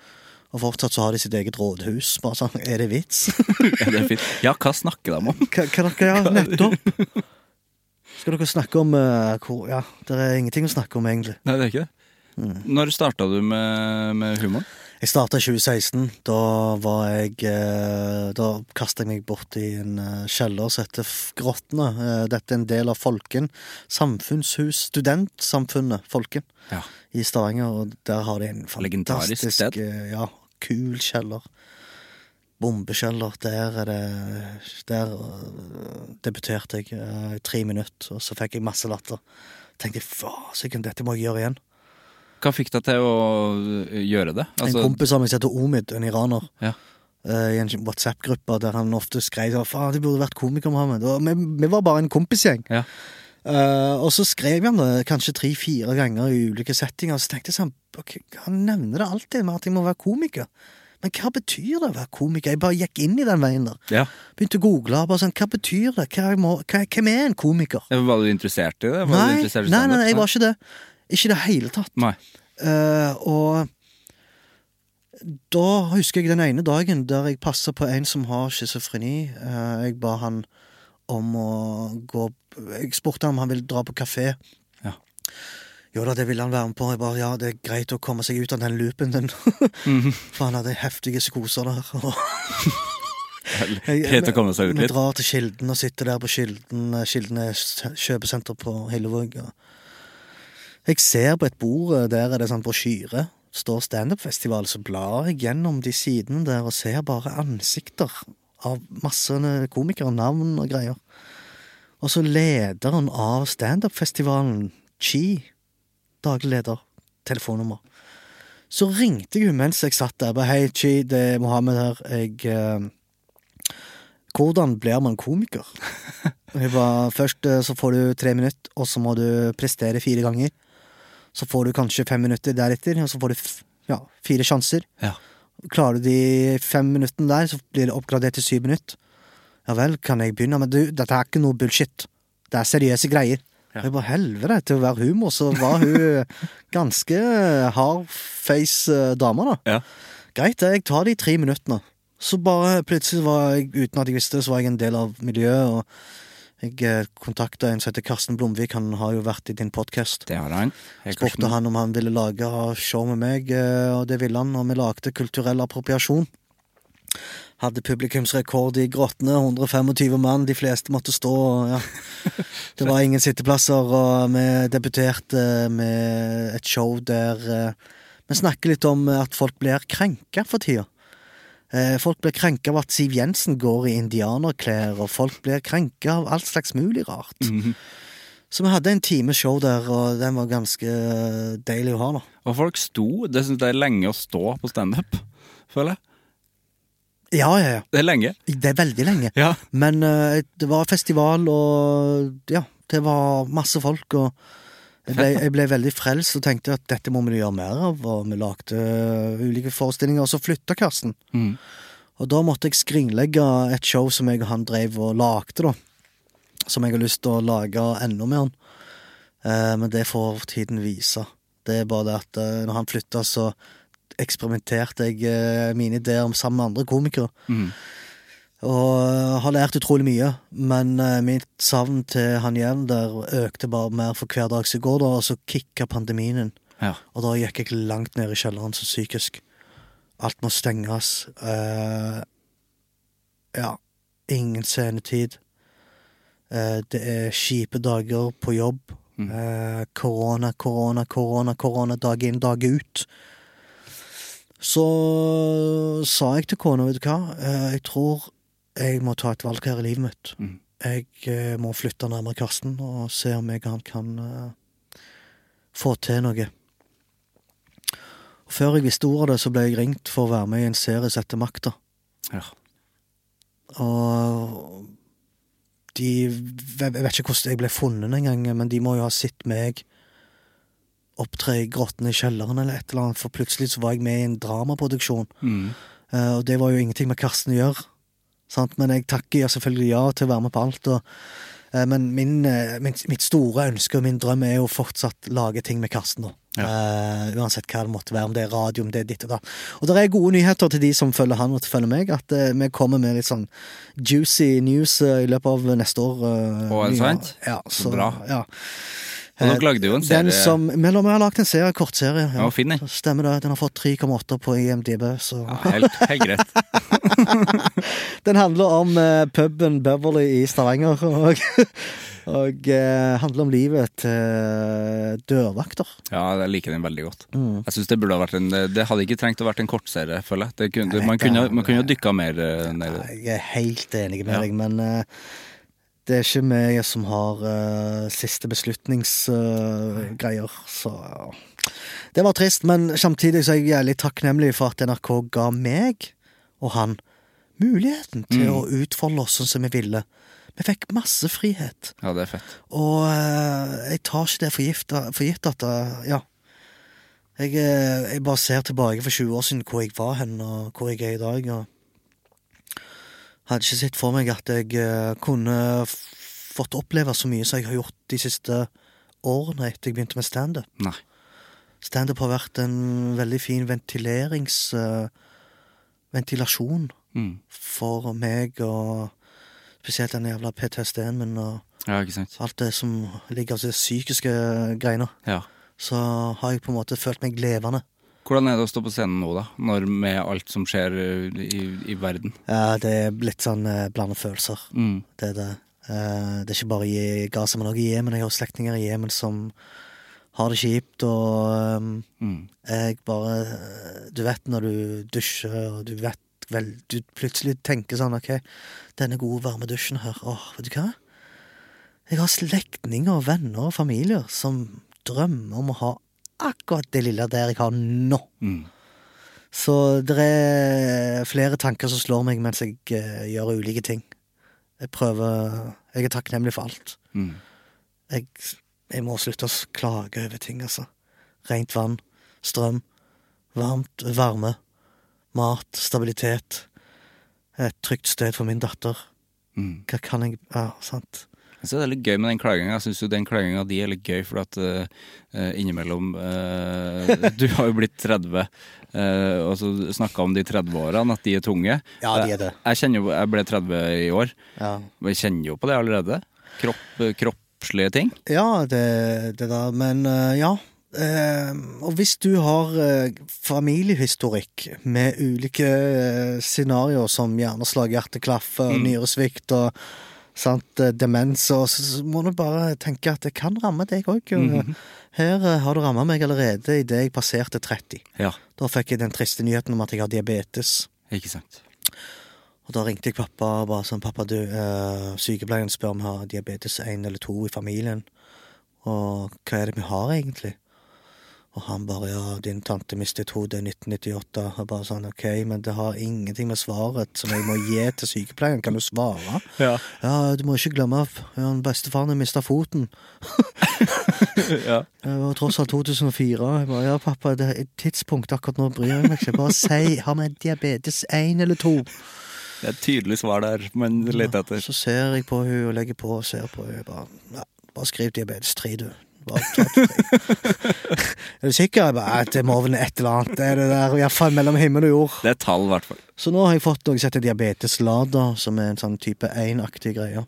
Og fortsatt så har de sitt eget rådhus. Bare sånn, Er det vits? Ja, det er fint. Ja, hva snakker de om? Hva, hva dere gjør nettopp? Skal dere snakke om uh, hvor Ja, det er ingenting å snakke om, egentlig. Nei, det er ikke det. Når starta du med, med humoren? Jeg starta i 2016. Da var jeg eh, Da kasta jeg meg bort i en eh, kjeller som heter Grottene. Eh, Dette er en del av Folken. Samfunnshus. Studentsamfunnet Folken Ja. i Stavanger. Og der har de en fantastisk sted. Ja, kul kjeller. Bombekjeller. Der er det Der debuterte jeg i tre minutter, og så fikk jeg masse latter. Tenkte jeg, faen, dette må jeg gjøre igjen. Hva fikk deg til å øh, gjøre det? Altså, en kompis av meg som heter Omid, en iraner. Ja. eh, I en WhatsApp-gruppe der han ofte skrev faen, du burde vært komiker, Mohammed. Og vi, vi var bare en kompisgjeng. Ja. Uh, og så skrev han det kanskje tre-fire ganger i ulike settinger, så tenkte jeg sånn okay, Han nevner det alltid med at jeg må være komiker. Men hva betyr det å være komiker? Jeg bare gikk inn i den veien der. Ja. Begynte å google. bare sånn, Hva betyr det? Hva, må, hva, hvem er en komiker? Var du interessert i det? Nei, interessert i nei, nei, jeg var ikke det. Ikke i det hele tatt. Eh, og da husker jeg den ene dagen der jeg passa på en som har schizofreni. Uh, jeg ba han om å gå Jeg spurte han om han ville dra på kafé. Ja. Jo da, det ville han være med på. Jeg bare, ja, det er greit å komme seg ut av den loopen din. Mhm. For han hadde heftige psykoser der. Greit å komme seg ut litt? Vi drar til Kilden og sitter der på Kilden. Kilden er kjøpesenter på Hillevåg. og Jeg ser på et bord, eh, der er det sånn brosjyre. står standupfestival, så blar jeg gjennom de sidene der og ser bare ansikter av masse komikere, navn og greier. Og så lederen av standupfestivalen, Chi, daglig leder, telefonnummer. Så ringte jeg hun mens jeg satt der. Bare, Hei, Chi, det er Mohammed her. Jeg eh, Hvordan blir man komiker? hun ba, Først eh, så får du tre minutter, og så må du prestere fire ganger. Så får du kanskje fem minutter deretter, og så får du ja, fire sjanser. Ja. Klarer du de fem minuttene der, så blir det oppgradert til syv minutter. Ja vel, kan jeg begynne? Men du, dette er ikke noe bullshit. Det er seriøse greier. Ja. Jeg bare helvete, til å være humor, så var hun ganske hardface eh, dame, da. Ja. Greit, jeg tar de tre minuttene. Så bare plutselig var jeg, uten at jeg visste det, så var jeg en del av miljøet, og jeg eh, kontakta en som heter Karsten Blomvik, han har jo vært i din podkast. Det har han. Helt Spurte han om han ville lage show med meg, eh, og det ville han, og vi lagde kulturell appropriasjon. Hadde publikumsrekord i grottene, 125 mann, de fleste måtte stå, ja. Det var ingen sitteplasser, og vi debuterte med et show der eh, vi snakker litt om at folk blir krenka for tida. Eh, Folk blir krenka av at Siv Jensen går i indianerklær, og folk blir krenka av alt slags mulig rart. Mhm. Så vi hadde en time show der, og den var ganske eh, deilig å ha, da. Og folk sto. Det syns jeg er lenge å stå på standup, føler jeg. Ja, ja, ja. Det er lenge. Det er veldig lenge. Ja. Men uh, det var festival, og ja, det var masse folk, og jeg ble, jeg ble veldig frelst og tenkte at dette må vi gjøre mer av, og vi lagde eh, ulike forestillinger, og så flytta Karsten. Mm. Og da måtte jeg skringlegge et show som jeg og han drev og lagde, da. Som jeg har lyst til å lage enda mer. Eh, men det får tiden vise. Det er bare det at eh, når han flytta, så eksperimenterte jeg eh, mine ideer om sammen med andre komikere. Mhm. Og eh, har lært utrolig mye, men eh, mitt savn til han jevn der økte bare mer for hver dag som går, da, og så kicka pandemien inn. Ja. Og da gikk jeg langt ned i kjelleren så psykisk. Alt må stenges. Uh, ja, ingen scenetid. Uh, det er kjipe dager på jobb. Mm. uh, korona, korona, korona, korona, dag inn, dag ut. Så sa jeg til kona, vet du hva, jeg tror jeg må ta et valg her i livet mitt. Mm. Jeg eh, må flytte nærmere Karsten og se om jeg han kan eh, få til noe. Før jeg visste ordet av det, så ble jeg ringt for å være med i en serie som heter Makta. Ja. Og de Jeg vet ikke hvordan jeg ble funnet engang, men de må jo ha sett meg opptre i grottene i kjelleren eller et eller annet, for plutselig så var jeg med i en dramaproduksjon. Mm. Eh, og det var jo ingenting med Karsten å gjøre. Sant? Men jeg takker ja, selvfølgelig ja til å være med på alt. Og, eh, men min, eh, min, mitt store ønske og min drøm er jo fortsatt lage ting med Karsten. da. Eh, uansett hva det måtte være, om det er radio, om det er ditt og da. Og det er gode nyheter til de som følger han og til følger meg, at eh, vi kommer med litt sånn juicy news eh, i løpet av neste år. eh, Å, er det sant? Ja, Så bra. Ja. Og dere lagde jo en Den serie som, vi har lagd en serie, kortserie. Ja, Ja. Stemmer det. Den har fått 3,8 på IMDb, så ja, helt, helt greit. Den handler om uh, puben Beverly i Stavanger, og, og uh, handler om livet til dørvakter. Ja, jeg liker den veldig godt. Mm. Jeg synes Det burde ha vært en Det hadde ikke trengt å vært en kortserie, føler jeg. Det kunne, Jeg vet man, kunne, man kunne jo dykka mer eh, ned i det. Jeg er helt enig med deg, men eh, det er ikke meg som har uh, siste beslutningsgreier, så Det var trist, men samtidig så er jeg jævlig takknemlig for at NRK ga meg og han muligheten til Mm. å utfolde oss sånn som vi ville. Vi fikk masse frihet. Ja, det er fett. Og eh, jeg tar ikke det for gitt, at eh, Ja. Jeg, jeg bare ser tilbake for 20 år siden hvor jeg var hen, og hvor jeg er i dag. og Hadde ikke sett for meg at jeg eh, kunne fått oppleve så mye som jeg har gjort de siste årene etter jeg begynte med standup. Standup har vært en veldig fin ventilerings... Uh, ventilasjon Mm. for meg, og spesielt den jævla PTSD-en min. og Ja, alt det som ligger av de psykiske greiene, Ja. så har jeg på en måte følt meg levende. Hvordan er det å stå på scenen nå, da? Når med alt som skjer eh, i, i verden? Ja, det er litt sånn eh, blanda følelser. Mm. Det er det. Eh, det er ikke bare i Gaza, men også i Jemen. Jeg har slektninger i Jemen som har det kjipt, og um, Mm. jeg bare Du vet når du dusjer, og du vet vel Du plutselig tenker sånn OK, denne gode, varme dusjen her, åh, vet du hva? Jeg har slektninger, venner og familier som drømmer om å ha akkurat det lille der jeg har nå. Mm. Så det er flere tanker som slår meg mens jeg eh, gjør ulike ting. Jeg prøver Jeg er takknemlig for alt. Mm. Jeg, jeg må slutte å klage over ting, altså. Rent vann, strøm, varmt, varme, mat, stabilitet. Et trygt sted for min datter. Mm. Hva kan jeg Ja, sant. Så det er litt gøy med den klaginga. Jeg syns jo den klaginga di er litt gøy, for at uh, innimellom uh, Du har jo blitt 30, uh, og så snakka om de 30-årene, at de er tunge. Ja, de er det. Jeg, jeg, jo, jeg ble 30 i år, Ja, og jeg kjenner jo på det allerede. Kropp, kroppslige ting. ja det, det der. Men ja. Og hvis du har eh, familiehistorikk med ulike scenarioer som hjerneslag, hjerteklaff, mm. nyresvikt og sant, eh, demens, og så, må du bare tenke at det kan ramme deg òg. Her eh, har det ramma meg allerede idet jeg passerte 30. Ja, Da fikk jeg den triste nyheten om at jeg har diabetes. ikke sant. Og da ringte jeg pappa og bare sånn Pappa, du, øh, sykepleieren spør om vi har diabetes 1 eller 2 i familien. Og hva er det vi har, egentlig? Og han bare ja, din tante mistet hodet i 1998. Og bare sånn ok, men det har ingenting med svaret som jeg må gi til sykepleieren. Kan du svare? Ja. Ja, du må ikke glemme at ja, bestefaren har mista foten. ja. Det var tross alt 2004. Jeg bare, ja, pappa, det er et tidspunkt akkurat nå bryr jeg meg ikke. Bare si, har vi diabetes 1 eller 2? Det er et tydelig svar der, men litt etter. Så ser jeg på hun og legger på og ser på hun. Bare, ja, bare skriv diabetes 3, du. Er du sikker? Jeg bare, det må vel et eller annet. Det er det der, iallfall mellom himmel og jord. Det er tall, i. Så nå har jeg fått noe som heter diabetes som er en sånn type 1-aktig greie.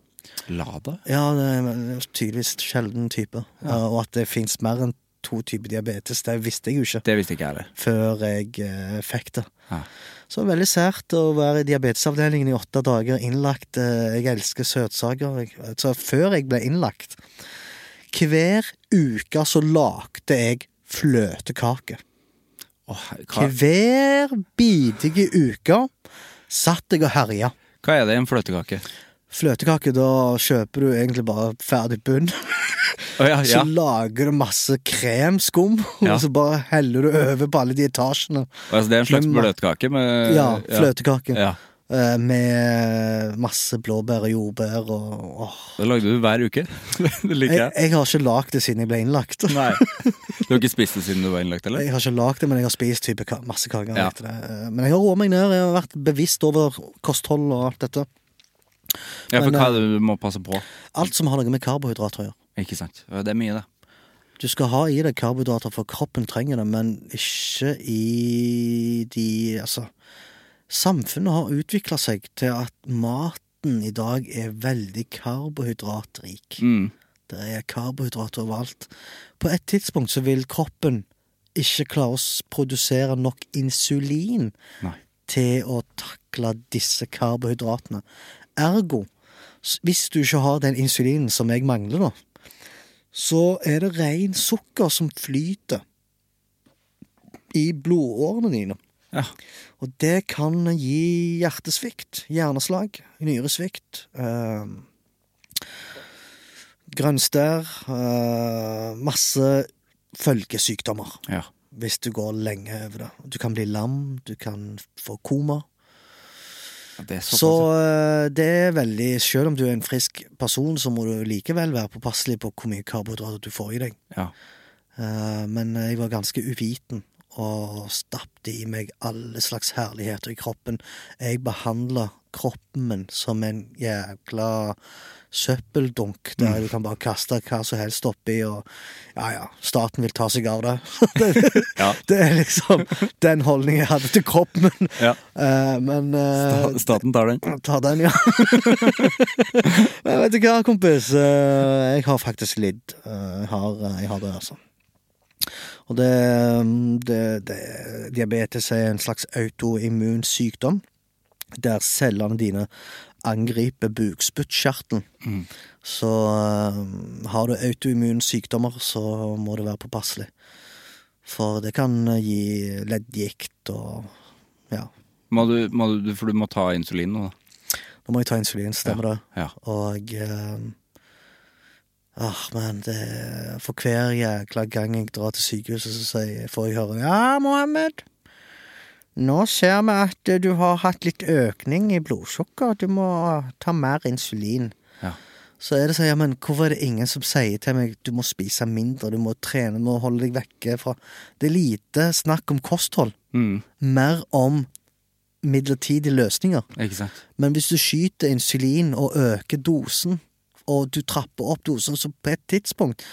Lada? Ja, det er tydeligvis sjelden type. Ja, Og at det fins mer enn to typer diabetes, det visste jeg jo ikke Det visste ikke jeg det. før jeg eh, fikk det. Ja. Så veldig sært å være i diabetesavdelingen i åtte dager, innlagt. Eh, Jeg elsker søtsaker. Så før jeg ble innlagt Hver uke så lagde jeg fløtekake. Oh, Hver bidige uke satt jeg og herja. hva er det i en fløtekake? Fløtekake, da kjøper du egentlig bare ferdig bunn. Oh, ja, Så lager du masse kremskum, Ja. og så bare heller du over på alle de etasjene. Altså, det er en slags fløtekake? bløtkake med Ja, fløtekake. Eh, Med masse blåbær og jordbær og åh. Det lagde du hver uke. det liker Jeg, jeg. jeg har ikke lagd det siden jeg ble innlagt. Nei. Du har ikke spist det siden du var innlagt, eller? Jeg har ikke lagd det, men jeg har spist type masse kaker. Ja. Eh, Men jeg har roa meg ned. Jeg har vært bevisst over kosthold og alt dette. Ja, for Men, hva er det du må passe på? Alt som har noe med karbohydrater å gjøre. Ikke sant? Det er mye, det. Du skal ha i deg karbohydrater, for kroppen trenger det, men ikke i de Altså, samfunnet har utvikla seg til at maten i dag er veldig karbohydratrik. Mm. Det er karbohydrater overalt. På et tidspunkt så vil kroppen ikke klare å produsere nok insulin Nei. til å takle disse karbohydratene. Ergo, hvis du ikke har den insulinen som jeg mangler, da, så er det ren sukker som flyter i blodårene dine. Ja. Og det kan gi hjertesvikt, hjerneslag, nyresvikt, eh, grønnstær, eh, masse følgesykdommer ja. hvis du går lenge over det. Du kan bli lam, du kan få koma. Det så. Så eh, det er veldig Selv om du er en frisk person, så må du likevel være påpasselig på hvor mye karbohydrater du får i deg. ja. Eh, Men jeg var ganske uviten og stappte i meg alle slags herligheter i kroppen. Jeg behandla kroppen min som en jækla søppeldunk der du kan bare kaste hva som helst oppi, og ja ja, staten vil ta seg av det. Ja. Det er liksom den holdningen jeg hadde til kroppen min. Ja. Uh, men uh, Sta- Staten tar den. Tar den, ja. Men vet du hva, kompis? uh, Jeg har faktisk lidd. Jeg har, jeg har det, altså. Og det, det, det Diabetes er en slags autoimmun sykdom. Der cellene dine angriper bukspyttkjertelen. Så eh, har du autoimmune sykdommer, så må du være påpasselig. For det kan eh, gi leddgikt og ja. Må du, må du, for du må ta insulin nå, da. Nå må jeg ta insulin, stemmer det. Ja. Og eh, ah, men det For hver jækla gang jeg drar til sykehuset, så sier, får jeg høre Ja, Mohammed. Nå ser vi at du har hatt litt økning i blodsukker. Du må ta mer insulin. Ja. Så er det sånn, ja, men hvorfor er det ingen som sier til meg du må spise mindre, du må trene, du må holde deg vekke fra Det er lite snakk om kosthold. Mm, Mer om midlertidige løsninger. Men hvis du skyter insulin og øker dosen, og du trapper opp dosen, så på et tidspunkt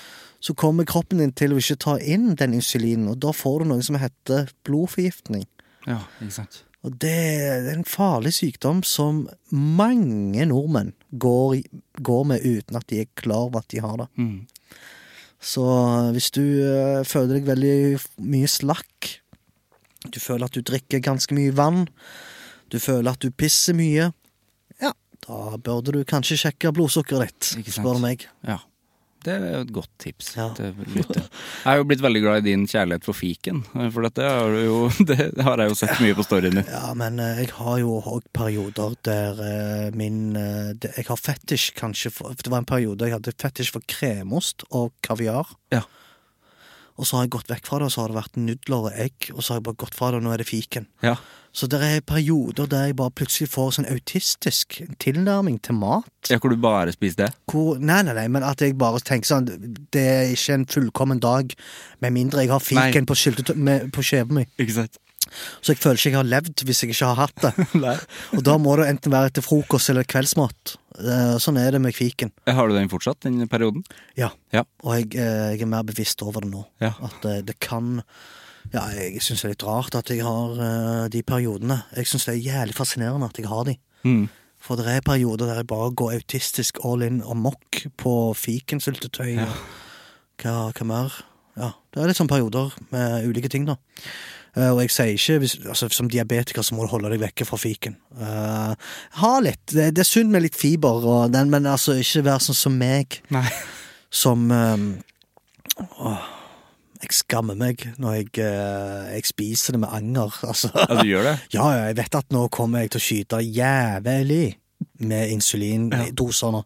så kommer kroppen din til å ikke ta inn den insulinen, og da får du noe som heter blodforgiftning. Ja, ikke sant. Og det er en farlig sykdom som mange nordmenn går, går med uten at de er klar over at de har det. Mm. Så hvis du uh, føler deg veldig mye slakk, du føler at du drikker ganske mye vann, du føler at du pisser mye, da burde du kanskje sjekke blodsukkeret ditt, Ikke sant. spør du meg. Ja. Det er et godt tips. Ja. til. Jeg er jo blitt veldig glad i din kjærlighet for fiken, for dette har, du jo, det har jeg jo sett mye på storyen din. Ja, men eh, jeg har jo òg perioder der eh, min eh, Jeg har fetisj, kanskje for Det var en periode jeg hadde fetisj for kremost og kaviar. Ja. Og så har jeg gått vekk fra det, og så har det vært nudler og egg, og så har jeg bare gått fra det, og nå er det fiken. Ja. Så det er perioder der jeg bare plutselig får sånn autistisk tilnærming til mat. ja, hvor du bare spiser det? Hvor, nei, nei, nei, men at jeg bare tenker sånn Det er ikke en fullkommen dag med mindre jeg har fiken Nei. på, på skjeva min. Ikke sant? Så jeg føler ikke jeg har levd hvis jeg ikke har hatt det. Og da må det enten være etter frokost eller kveldsmat. Eh, Sånn er det med kviken. Har du den fortsatt, den perioden? Ja. Ja. Og jeg, eh, jeg er mer bevisst over det nå. Ja. At det, det kan Ja, jeg syns det er litt rart at jeg har eh, de periodene. Jeg syns det er jævlig fascinerende at jeg har de. Mm. For det er perioder der jeg bare går autistisk all in og mokk på fikensyltetøy. Ja. Hva, hva mer? Ja, det er litt sånn perioder med ulike ting, da. Eh, og jeg sier ikke hvis, altså, Som diabetiker så må du holde deg vekke fra fiken. Uh, ha litt. Det, det er synd med litt fiber, og den, men altså ikke være sånn som meg, Nei. som um, åh, Jeg skammer meg når jeg, uh, jeg spiser det med anger. Altså. Ja, du gjør det? Ja, ja, jeg vet at nå kommer jeg til å skyte jævlig med insulindoser nå.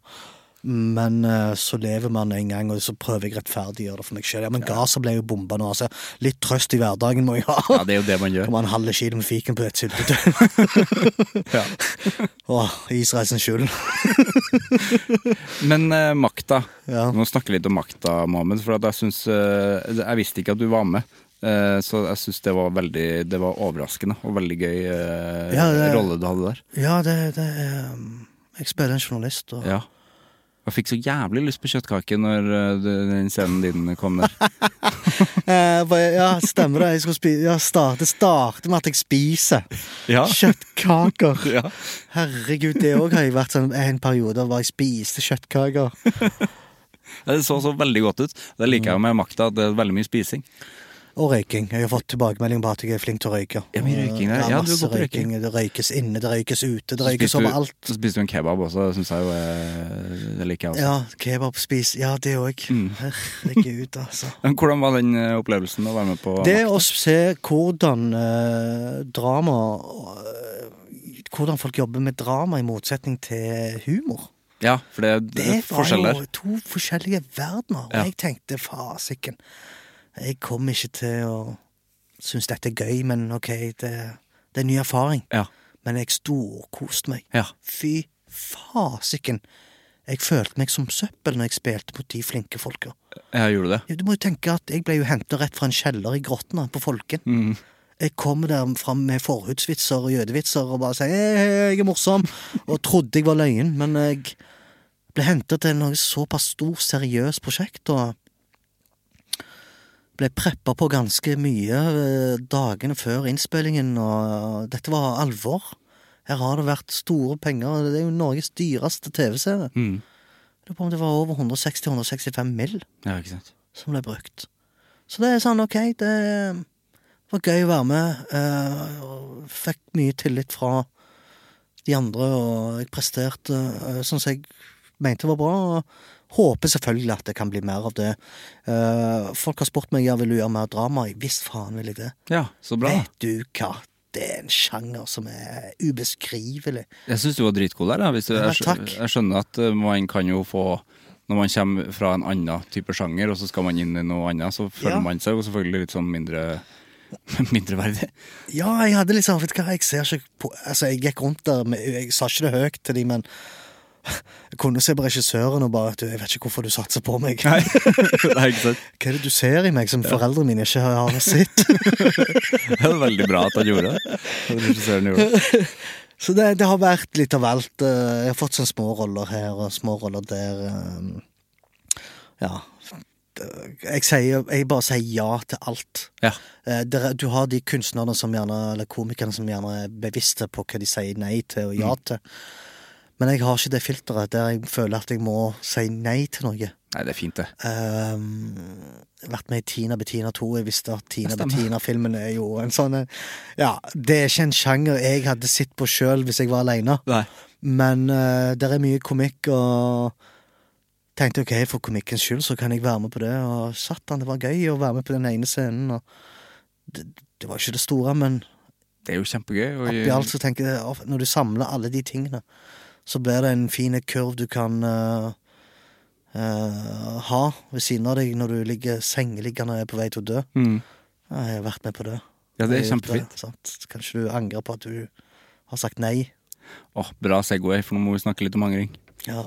Men eh, så lever man en gang, og så prøver jeg rettferdiggjøre det for meg sjøl. Ja, men Gaza ble jo bomba nå, altså. Litt trøst i hverdagen må jeg ha. Ja, det er jo det man gjør. Kommer en halv kilo med fiken på et syltetøy. Ja. Åh, Israels skyld. Men eh, makta. Ja. Nå må snakke litt om makta, Mohammed. For jeg syns eh, Jeg visste ikke at du var med. Eh, så jeg syns det var veldig Det var overraskende og veldig gøy eh, Ja, det- rolle du hadde der. Ja, det, det um, Jeg spiller en journalist, og Ja. Jeg fikk så jævlig lyst på kjøttkake når eh, den scenen din kom der. Eh, Ja, stemmer det. Jeg skulle spi ja, starte, starte med at jeg spiser Ja. kjøttkaker. Ja. Herregud, det òg har jeg vært sånn en periode hvor jeg spiste kjøttkaker. Det så så veldig godt ut. Det liker jeg med makta, at det er veldig mye spising. Og røyking. Jeg har fått tilbakemelding på at jeg er flink til å røyke. Ja, men røyking det, Ja, du er masse god på røyking. Det røykes inne, det røykes ute, det røykes overalt. Så spiste du en kebab også, det syns jeg jo Det liker jeg også. Ja, kebab, spis Ja, det òg. Mm. Herregud, altså. Men hvordan var den eh, opplevelsen å være med på Det å se hvordan eh, drama eh, Hvordan folk jobber med drama i motsetning til humor. Ja, for det, det Det er var forskjell der. jo to forskjellige verdener. Og Ja. jeg tenkte fasiken, jeg kommer ikke til å synes dette er gøy, men ok, det, det er ny erfaring. Ja. Men jeg storkoste meg. Ja. Fy fasiken. Jeg følte meg som søppel når jeg spilte mot de flinke folka. Jeg gjorde det. Du må jo tenke at jeg ble jo henta rett fra en kjeller i grottene på Folken. Mm. Jeg kom der fram med forhudsvitser og jødevitser og bare hei, jeg er morsom, og trodde jeg var løyen, men jeg ble henta til noe såpass stort, seriøst prosjekt, og ble preppa på ganske mye eh, dagene før innspillingen, og dette var alvor. Her har det vært store penger, det er jo Norges dyreste TV-serie. Mm. Lurer på om det var over 160-165 mill. Ja, ikke sant. som ble brukt. Så det er sånn, ok, det var gøy å være med. eh, fikk mye tillit fra de andre, og jeg presterte uh, sånn som jeg mente var bra. og Håper selvfølgelig at det kan bli mer av det. Uh, folk har spurt meg ja, vil gjøre mer drama. Visst faen vil jeg det. Ja, så bra. Vet du hva? Det er en sjanger som er ubeskrivelig. Jeg syns du var dritgod der. Hvis du, Ja, jeg, jeg skjønner at uh, man kan jo få Når man kommer fra en annen type sjanger, og så skal man inn i noe annet, så føler Ja. man seg jo selvfølgelig litt sånn mindre mindreverdig. Ja, jeg hadde liksom Vet du hva, jeg ser ikke på Altså, jeg gikk rundt der med, Jeg sa ikke det høyt til de, men jeg kunne se på regissøren og bare 'Jeg vet ikke hvorfor du satser på meg'. Nei, Nei ikke sant? Hva er det du ser i meg som foreldrene mine ikke har sett? Det er veldig bra at han gjorde det. Regissøren gjorde det. Så det, det har vært litt av alt. eh, Jeg har fått sånne små roller her og små roller der. eh, Ja. Jeg, sier, jeg bare sier ja til alt. Ja. Eh, er- Du har de kunstnerne som gjerne, eller komikerne som gjerne er bevisste på hva de sier nei til og ja til. Men jeg har ikke det filteret der jeg føler at jeg må si nei til noe. Nei, det er fint, det. Um, vært med i Tina Bettina 2. Jeg visste at Tina Bettina-filmen er jo en sånn Ja, det er ikke en sjanger jeg hadde sett på sjøl hvis jeg var aleine. Men uh, det er mye komikk, og tenkte ok, for komikkens skyld så kan jeg være med på det. Og satan, det var gøy å være med på den ene scenen. Og det, det var ikke det store, men Det er jo kjempegøy. Og, oppi alt så tenker jeg når du samler alle de tingene, så blir det en fin kurv du kan uh, uh, ha ved siden av deg når du ligger sengeliggende og er på vei til å dø. Mm. Ja, jeg har vært med på det. Ja, det er kjempefint. Kanskje du angrer på at du har sagt nei. Åh, bra Segway, for nå må vi snakke litt om angring. Ja.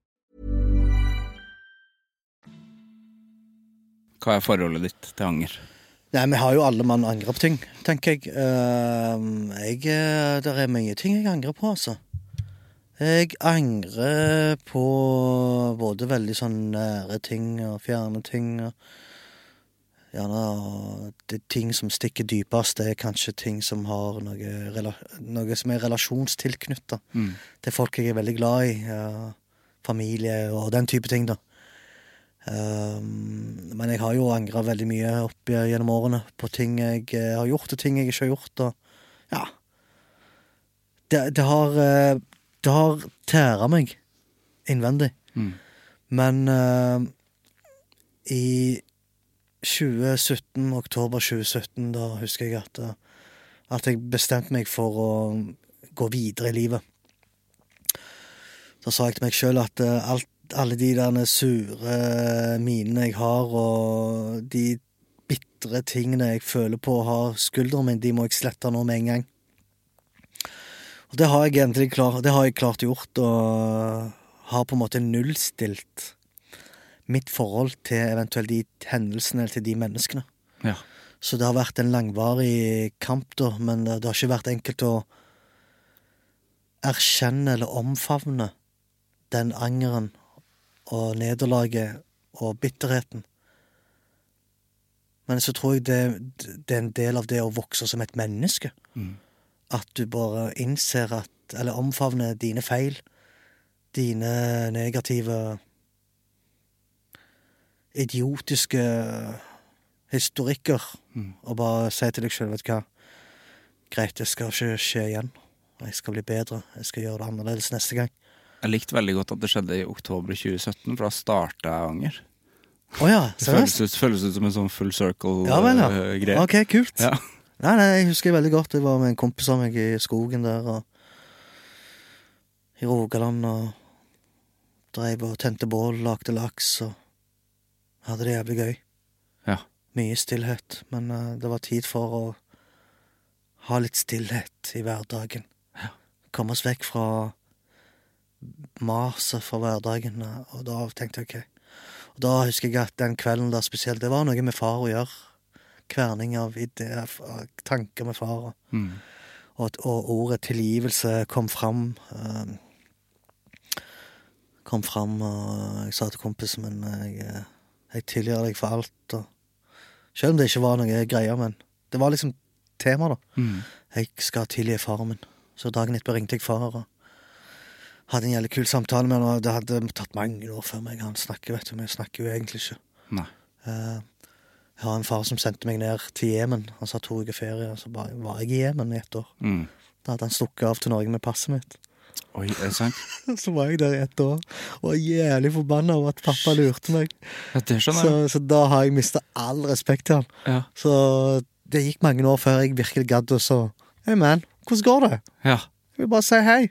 Hva er forholdet ditt til anger? Nei, vi har jo alle mann angrer på ting, tenker jeg. Uh, jeg eh, Det er mye ting jeg angrer på, altså. Jeg angrer på både veldig sånn nære ting og fjerne ting. og Gjerne det er ting som stikker dypest. Det er kanskje ting som har noe, noe som er relasjonstilknytta til folk jeg er veldig glad i. Ja, familie og den type ting, da. Um, men jeg har jo angra veldig mye opp gjennom årene på ting jeg eh, har gjort, og ting jeg ikke har gjort, og ja. Det, det har eh, Det har tæra meg innvendig. Men uh, i 2017, oktober 2017, da husker jeg at, at jeg bestemte meg for å gå videre i livet. Da sa jeg til meg sjøl at alt, alle de der sure minene jeg har, og de bitre tingene jeg føler på å ha skulderen min, de må jeg slette nå med en gang. Og det har jeg egentlig klart, det har jeg klart gjort, og har på en måte nullstilt mitt forhold til eventuelt de hendelsene eller til de menneskene. Ja. Så det har vært en langvarig kamp, da, men det har ikke vært enkelt å erkjenne eller omfavne den angeren og nederlaget og bitterheten. Men så tror jeg det, det er en del av det å vokse som et menneske. At du bare innser at Eller omfavner dine feil. Dine negative Idiotiske historikker. Og bare si til deg sjøl, vet du hva Greit, det skal ikke skje igjen. Jeg skal bli bedre. Jeg skal gjøre det annerledes neste gang. Jeg likte veldig godt at det skjedde i oktober 2017, for da starta jeg anger. Oh ja, Det føles ut, føles ut som en sånn full circle-greie. ja. circle-greie. Ok, kult. Ja. Nei, nei, jeg husker veldig godt. Jeg var med en kompis av meg i skogen der og i Rogaland og dreiv og tente bål, lagde laks og hadde det jævlig gøy. ja. Mye stillhet, men uh, det var tid for å ha litt stillhet i hverdagen. Ja. Komme oss vekk fra maset for hverdagen, og da tenkte jeg ok. Og da husker jeg at den kvelden da spesielt, det var noe med far å gjøre. kverning av ideer, tanker med far. Mm. og, og ordet tilgivelse kom fram. eh, kom fram, og jeg sa til kompisen min jeg, eh, jeg tilgir deg for alt. Og, selv om det ikke var noe greier, men det var liksom tema, da. Mm. Jeg skal tilgi faren min. Så dagen etterpå ringte jeg far og hadde en jævlig kul samtale med han. og Det hadde tatt mange år før meg. Han snakker, vet du, men jeg snakker jo egentlig ikke. Nei. Uh, Jeg har en far som sendte meg ned til Jemen. Han sa to uker ferie, og så bare var jeg i Jemen i ett år. Mm. Da hadde han stukket av til Norge med passet mitt. Oi, er det sant? Så var jeg der i ett år og var jævlig forbanna over at pappa lurte meg. Ja, det skjønner Så, jeg. så da har jeg mista all respekt til han. Ja. Så det gikk mange år før jeg virkelig gadd å så Hei, man, hvordan går det? ja. Vil bare si hei.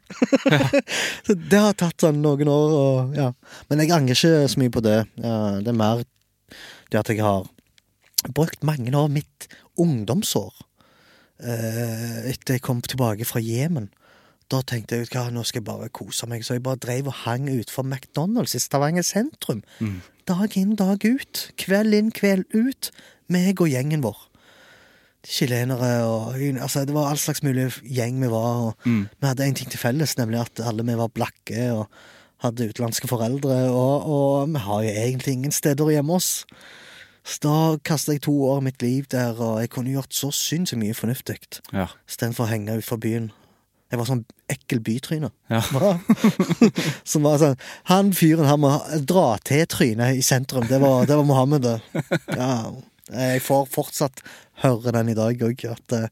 så det har tatt sånn noen år, og ja. Men jeg angrer ikke så mye på det. Ja, det er mer det at jeg har brukt mange av mitt ungdomsår eh, etter jeg kom tilbake fra Jemen. Da tenkte jeg hva, nå skal jeg bare kose meg, så jeg bare drev og hang utenfor McDonald's i Stavanger sentrum. Dag inn, dag ut. Kveld inn, kveld ut. Meg og gjengen vår. Chilenere og altså, Det var all slags mulig gjeng vi var. Og Vi hadde én ting til felles, nemlig at alle vi var blakke og hadde utenlandske foreldre. Og, og vi har jo egentlig ingen steder å gjemme oss. Så da kasta jeg to år av mitt liv der, og jeg kunne gjort så sinnssykt mye fornuftig Ja. istedenfor å henge utfor byen. Jeg var sånn ekkel bytryne. Ja. Som var sånn Han fyren her må dra til trynet i sentrum. Det var, det var Mohammed, det. Ja. Jeg får fortsatt høre den i dag òg, at uh,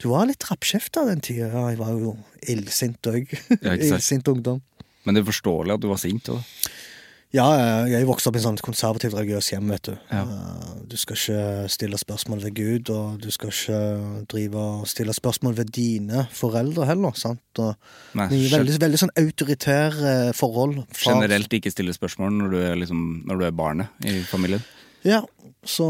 du var litt rappkjefta den tida. Ja, jeg var jo illsint òg. Illsint ungdom. Men det er forståelig at du var sint. òg? Ja, jeg- vokste opp i en sånn konservativt religiøs hjem, vet du. Ja. Eh, Du skal ikke stille spørsmål ved Gud, og du skal ikke drive og stille spørsmål ved dine foreldre heller, sant. Og Nei, veldig, veldig sånn autoritær eh, forhold. Generelt ikke stille spørsmål når du er, liksom, når du er barnet i familien. Ja, så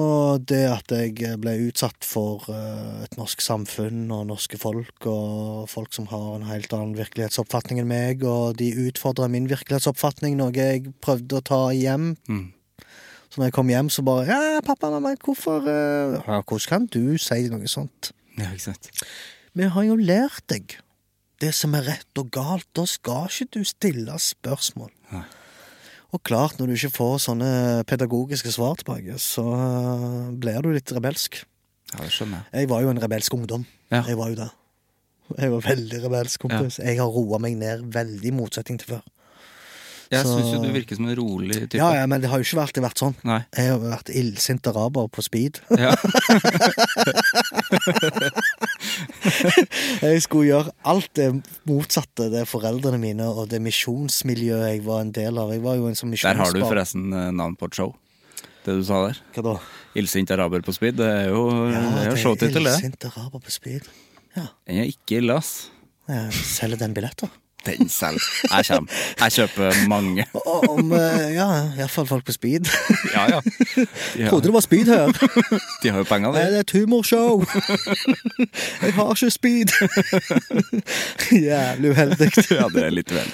det at jeg ble utsatt for eh, et norsk samfunn og norske folk, og folk som har en helt annen virkelighetsoppfatning enn meg, og de utfordra min virkelighetsoppfatning, noe jeg prøvde å ta hjem. Mm. Så når jeg kom hjem, så bare Ja, pappa, mamma, hvorfor eh, ja, Hvordan kan du si noe sånt? Ja, ikke sant. Vi har jo lært deg det som er rett og galt. Da skal ikke du stille spørsmål. Nei. Og klart, når du ikke får sånne pedagogiske svar tilbake, så eh, blir du litt rebelsk. Ja, det skjønner jeg. Jeg var jo en rebelsk ungdom. Ja. Jeg var jo det. Jeg var veldig rebelsk, kompis. Jeg har roa meg ned veldig, i motsetning til før. Jeg Så- syns jo du virker som en rolig type. Ja, ja, men det har jo ikke alltid vært sånn. Nei. Jeg har vært illsint araber på speed. Ja. Jeg skulle gjøre alt det motsatte det foreldrene mine og det misjonsmiljøet jeg var en del av. Jeg var jo en sånn Der har du forresten eh, navn på et show. Det du sa der. Hva da? Illsint araber på speed. Det er jo, det er jo showtittel, det. Illsint araber på speed. Ja. Den er ikke ille, ass. Selger den billetter. Den selv. Jeg kommer. Jeg kjøper mange. Om, eh, ja, iallfall folk på speed. Ja, ja. ja. Trodde det var speed her. de har jo penger, de. det er et humorshow. Jeg har ikke speed. Jævlig uheldig. Ja, det er litt vel.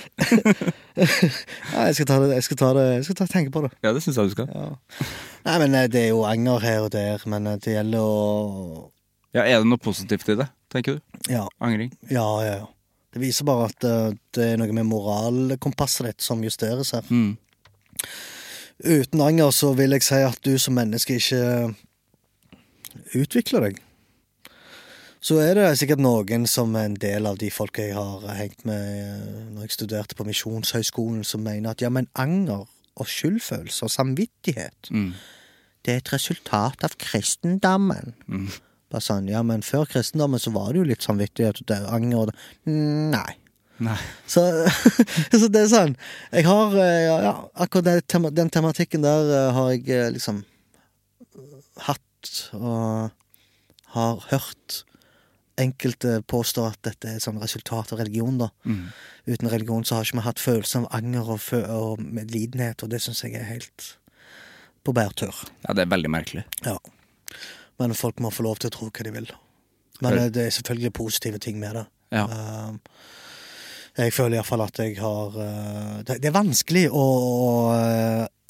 Ja, jeg skal ta det, jeg skal ta det, jeg skal ta, tenke på det. Ja, det syns jeg du skal. Ja. Nei, men eh, det er jo anger her og der, men eh, det gjelder å Ja, Er det noe positivt i det, tenker du? Ja, Angring? ja, ja. ja. Det viser bare at eh, det er noe med moralkompasset ditt som justeres her. Mm. Uten anger så vil jeg si at du som menneske ikke utvikler deg. Så er det sikkert noen som er en del av de folka jeg har hengt med eh, når jeg studerte på Misjonshøgskolen, som mener at ja, men anger og skyldfølelse og samvittighet, Mm. det er et resultat av kristendommen. Mm. Bare sånn, ja, men før kristendommen så var det jo litt samvittighet og anger og. Nei. Nei. Så, så det er sånn Jeg har eh, ja, ja, Akkurat den, tema, den tematikken der eh, har jeg eh, liksom hatt og har hørt enkelte påstå at dette er et sånn resultat av religion, da. Mm. Uten religion så har ikke vi hatt følelse av anger og, og medlidenhet, og det syns jeg er helt på bærtur. Ja, det er veldig merkelig. Ja. Men folk må få lov til å tro hva de vil. Men eh, det er selvfølgelig positive ting med det. Ja. Um, jeg føler iallfall at jeg har uh, det, det er vanskelig å, å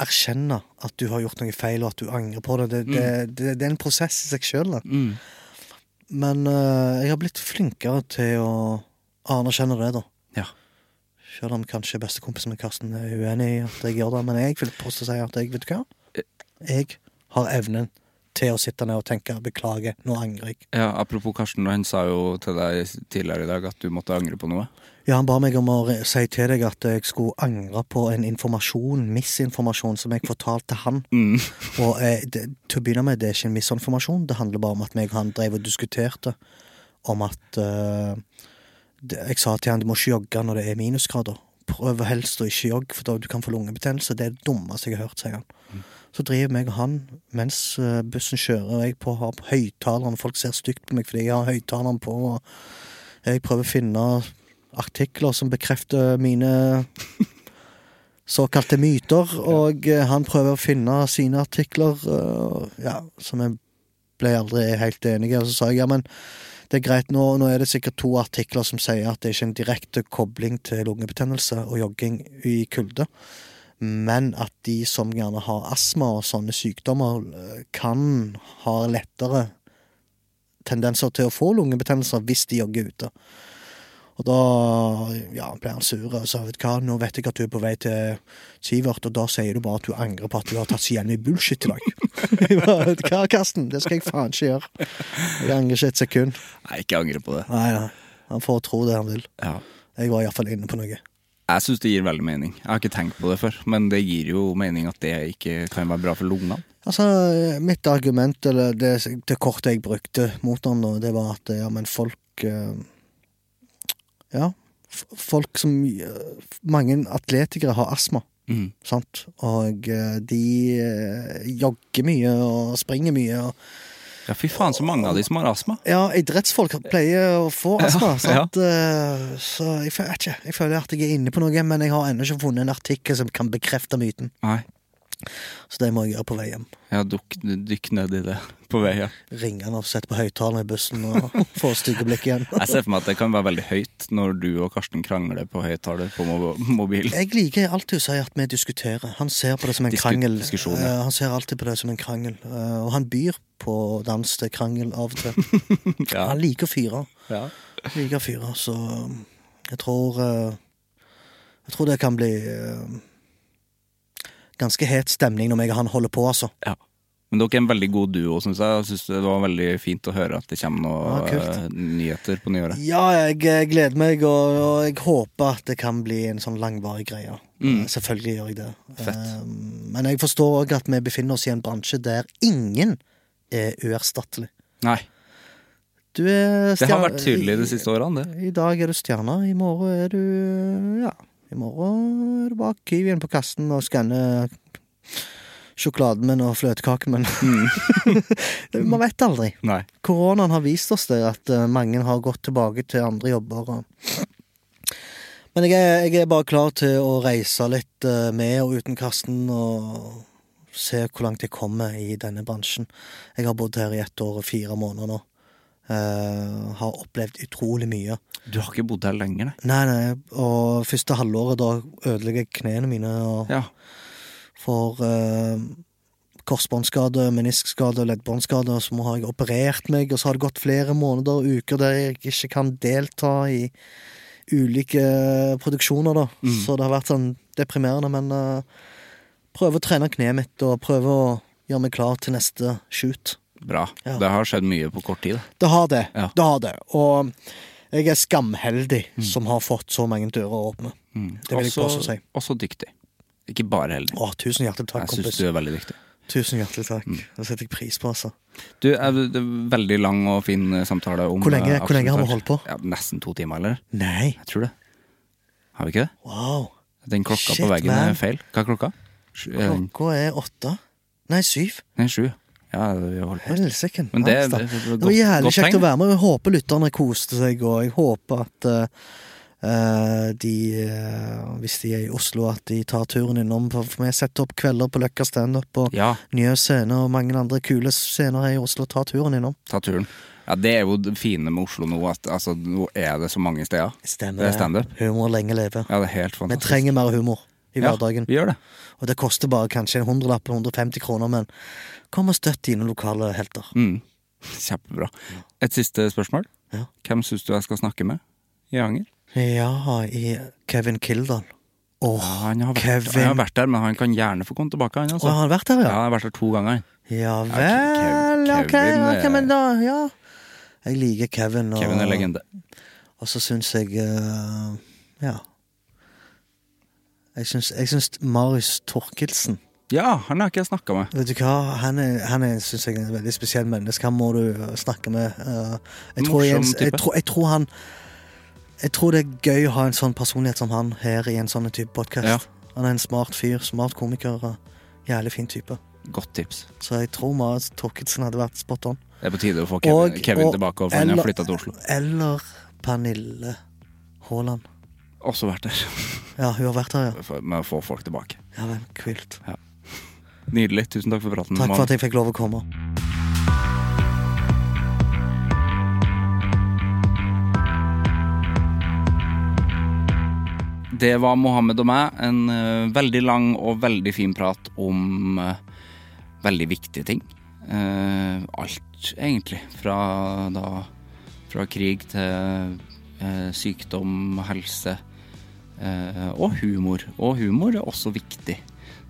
erkjenne at du har gjort noe feil, og at du angrer på det. Det, det, det, det er en prosess i seg sjøl. Mm. Men eh, jeg har blitt flinkere til å anerkjenne det, da. Ja. Selv om kanskje bestekompisen min Karsten er uenig i at jeg gjør det. Men jeg vil påstå si at jeg, vet du hva? Jeg har evnen til å sitte ned og tenke 'beklager, nå angrer jeg'. ja, Apropos Karsten, han sa jo til deg tidligere i dag at du måtte angre på noe. Ja, Han ba meg om å si til deg at jeg skulle angre på en informasjon, misinformasjon, som jeg fortalte han. Mm. Og eh, det, til å begynne med, det er ikke en misinformasjon. Det handler bare om at meg og han drev og diskuterte om at eh, det, Jeg sa til han du må ikke jogge når det er minusgrader. Prøv helst å ikke jogge, for da du kan få lungebetennelse. Det er det dummeste jeg har hørt, sier han. Så driver meg og han, mens eh, bussen kjører, og jeg på, har høyttaleren, folk ser stygt på meg fordi jeg har høyttaleren på, og jeg prøver å finne artikler som bekrefter mine såkalte myter, og eh, han prøver å finne sine artikler, ja, som jeg ble aldri helt enig i. Og så sa jeg ja, men det er greit, nå, nå er det sikkert to artikler som sier at det er ikke en direkte kobling til lungebetennelse og jogging i kulde, men at de som gjerne har astma og sånne sykdommer, eh, kan ha lettere tendenser til å få lungebetennelser hvis de jogger ute. Og da ja, ble han sur og sa vet hva, nå vet jeg at du er på vei til Sivert, og da sier du bare at du angrer på at du har tatt så i bullshit i dag. Vet hva, Karsten, det skal jeg faen ikke gjøre. Jeg angrer ikke et sekund. Nei, ikke angre på det. Nei, ja. Han får tro det han vil. Ja. Jeg var iallfall inne på noe. Jeg syns det gir veldig mening. Jeg har ikke tenkt på det før, men det gir jo mening at det ikke kan være bra for lungene. Altså, mitt argument, eller det, det kortet jeg brukte mot han, det var at ja, men folk eh, Ja, folk som eh, Mange atletikere har astma. Mm. Sant? Og eh, de jogger mye og springer mye. Og, Ja, fy faen, så mange av de som har astma. ja, idrettsfolk pleier å få astma. Ja, sant? Eh, Så jeg føler, ikke, jeg føler at jeg er inne på noe, men jeg har ennå ikke funnet en artikkel som kan bekrefte myten. Nei. Så det må jeg gjøre på vei hjem. Ja, dukk, dykk ned i det på vei hjem. Ringe han og sette på høyttaleren i bussen og få stygge blikk igjen. Jeg ser for meg at det kan være veldig høyt når du og Karsten krangler på høyttaler på mobilen. mobil. Jeg liker alltid å si at vi diskuterer. Han ser på det som en Disku- krangel. ja. Eh, han ser alltid på det som en krangel. Eh, og han byr på dans til krangel av og til. Ja. Han liker å fyre. Ja. Liker å fyre, så um, jeg tror eh, Jeg tror det kan bli eh, ganske het stemning når meg og han holder på, altså. Ja. Men dere er en veldig god duo, syns jeg. Jeg synes Det var veldig fint å høre at det kommer noen Ja, eh, nyheter på nyåret. Ja, jeg gleder meg, og, og jeg håper at det kan bli en sånn langvarig greie. Mm. Eh, Selvfølgelig gjør jeg det. Fett. Eh, Men jeg forstår òg at vi befinner oss i en bransje der ingen er uerstattelig. Nei, Du det har vært tydelig de siste årene, det. I dag er du stjerne, i morgen er du Ja, i morgen er du bak Kiwien på kassen og skanne sjokoladen min og fløtekaken min. Man vet aldri. Nei. Koronaen har vist oss det, at eh, mange har gått tilbake til andre jobber. Men jeg er, jeg er bare klar til å reise litt eh, med og uten Karsten og se hvor langt jeg kommer i denne bransjen. Jeg har bodd her i ett år og fire måneder nå. Eh, har opplevd utrolig mye. Du har ikke bodd her lenger, nei. Nei, nei, og første halvåret da ødelegger jeg knærne mine og Ja. får uh, korsbåndskade, meniskskade leddbåndskade, og så har jeg operert meg, og så har det gått flere måneder og uker der jeg ikke kan delta i ulike produksjoner, da. Så det har vært sånn deprimerende, men uh, prøve å trene kneet mitt, og prøve å gjøre meg klar til neste shoot. Bra. Ja. Det har skjedd mye på kort tid. Det har det. Ja. Det har det. Og jeg er skamheldig som har fått så mange dører åpne. Det vil jeg Også- også si. Også dyktig. Ikke bare heldig. Å, tusen hjertelig takk, kompis. Jeg syns du er veldig dyktig. Tusen hjertelig takk. Det setter jeg pris på, altså. Du, det er veldig lang og fin eh, samtale om Hvor lenge- eh, hvor lenge har vi holdt på? Ja, Nesten to timer, eller? Nei. Jeg tror det. Har vi ikke det? Wow. Den klokka Shit, på veggen man. er feil. Hva er klokka? Den- Klokka er åtte. Nei, syv. Nei, sju. Ja, vi holdt på. Helsike. Men det, det, det, var jævlig kjekt å være med. Jeg håper lytterne koste seg, og jeg håper at eh, de, uh, hvis de er i Oslo, at de tar turen innom. For vi setter opp kvelder på Løkka standup og Ja, Nye Scene og mange andre kule scener her i Oslo. Ta turen innom. ta turen. Ja, Det er jo det fine med Oslo nå, at altså, nå er det så mange steder. Stemmer Det standup. Humor lenge leve. Ja, det er helt Vi trenger mer humor i hverdagen. Ja, vi gjør det. Og det koster bare kanskje en hundrelapp eller 150 kroner, men kom og støtt dine lokale helter. Mm. Kjempebra. Et siste spørsmål. Ja. Hvem syns du jeg skal snakke med i Anger? Ja, i Kevin Kildahl. Åh, Ja, han, har vært, Kevin. han har vært der, men han kan gjerne få komme tilbake. Han, altså. Å, har vært der, ja, ja? han har vært der to ganger. Ja vel, vel, Kev Kevin ja, er- men da, ja. Jeg liker Kevin. Og, Kevin er legende. Og så syns jeg uh, Ja. Jeg syns, jeg syns Marius Torkelsen Ja, han har ikke jeg snakka med. Vet du hva, han er, han er synes jeg, en veldig spesiell menneske. Han må du snakke med. Uh, jeg, tror jeg, jeg, tror, jeg tror han Jeg tror det er gøy å ha en sånn personlighet som han her i en sånn type podkast. Ja. Han er en smart fyr, smart komiker og jævlig fin type. Godt tips. Så jeg tror Marius Torkelsen hadde vært spot on. Det er på tide å få Kevin, Og- Kevin tilbake, for han har flytta til Oslo. Eller Pernille Haaland. Også vært der. Ja, hun har vært her, ja. For- Med å få folk tilbake. Ja vel, kult. Nydelig. Tusen takk for praten. Takk for at jeg fikk lov å komme. Det var Mohammed og meg. En uh, veldig lang og veldig fin prat om uh, veldig viktige ting. Uh, alt, egentlig. Fra, da, fra krig til sykdom, helse eh, og humor. Og humor er også viktig.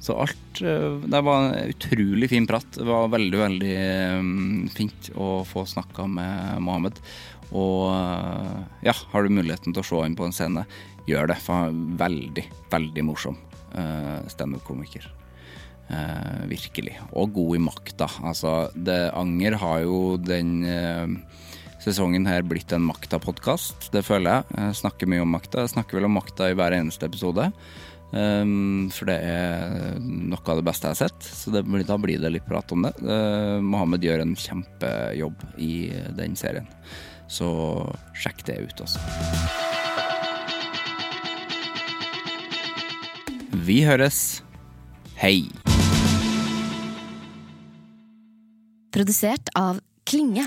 Så alt eh, Det var en utrolig fin prat. Det var veldig, veldig eh, fint å få snakka med Mohammed. Og eh, ja, har du muligheten til å se inn på en scene, gjør det. For han er veldig, veldig morsom uh, standup-komiker. Eh, virkelig. Og god i makta. Altså, det Anger har jo den eh, sesongen her blitt en makta-podkast. Det føler jeg. Jeg snakker mye om makta. Jeg snakker vel om makta i hver eneste episode. Um, for det er noe av det beste jeg har sett, så det, da blir det litt prat om det. Uh, Mohammed gjør en kjempejobb i den serien, så sjekk det ut, altså. Vi høres. Hei. Produsert av Klinge.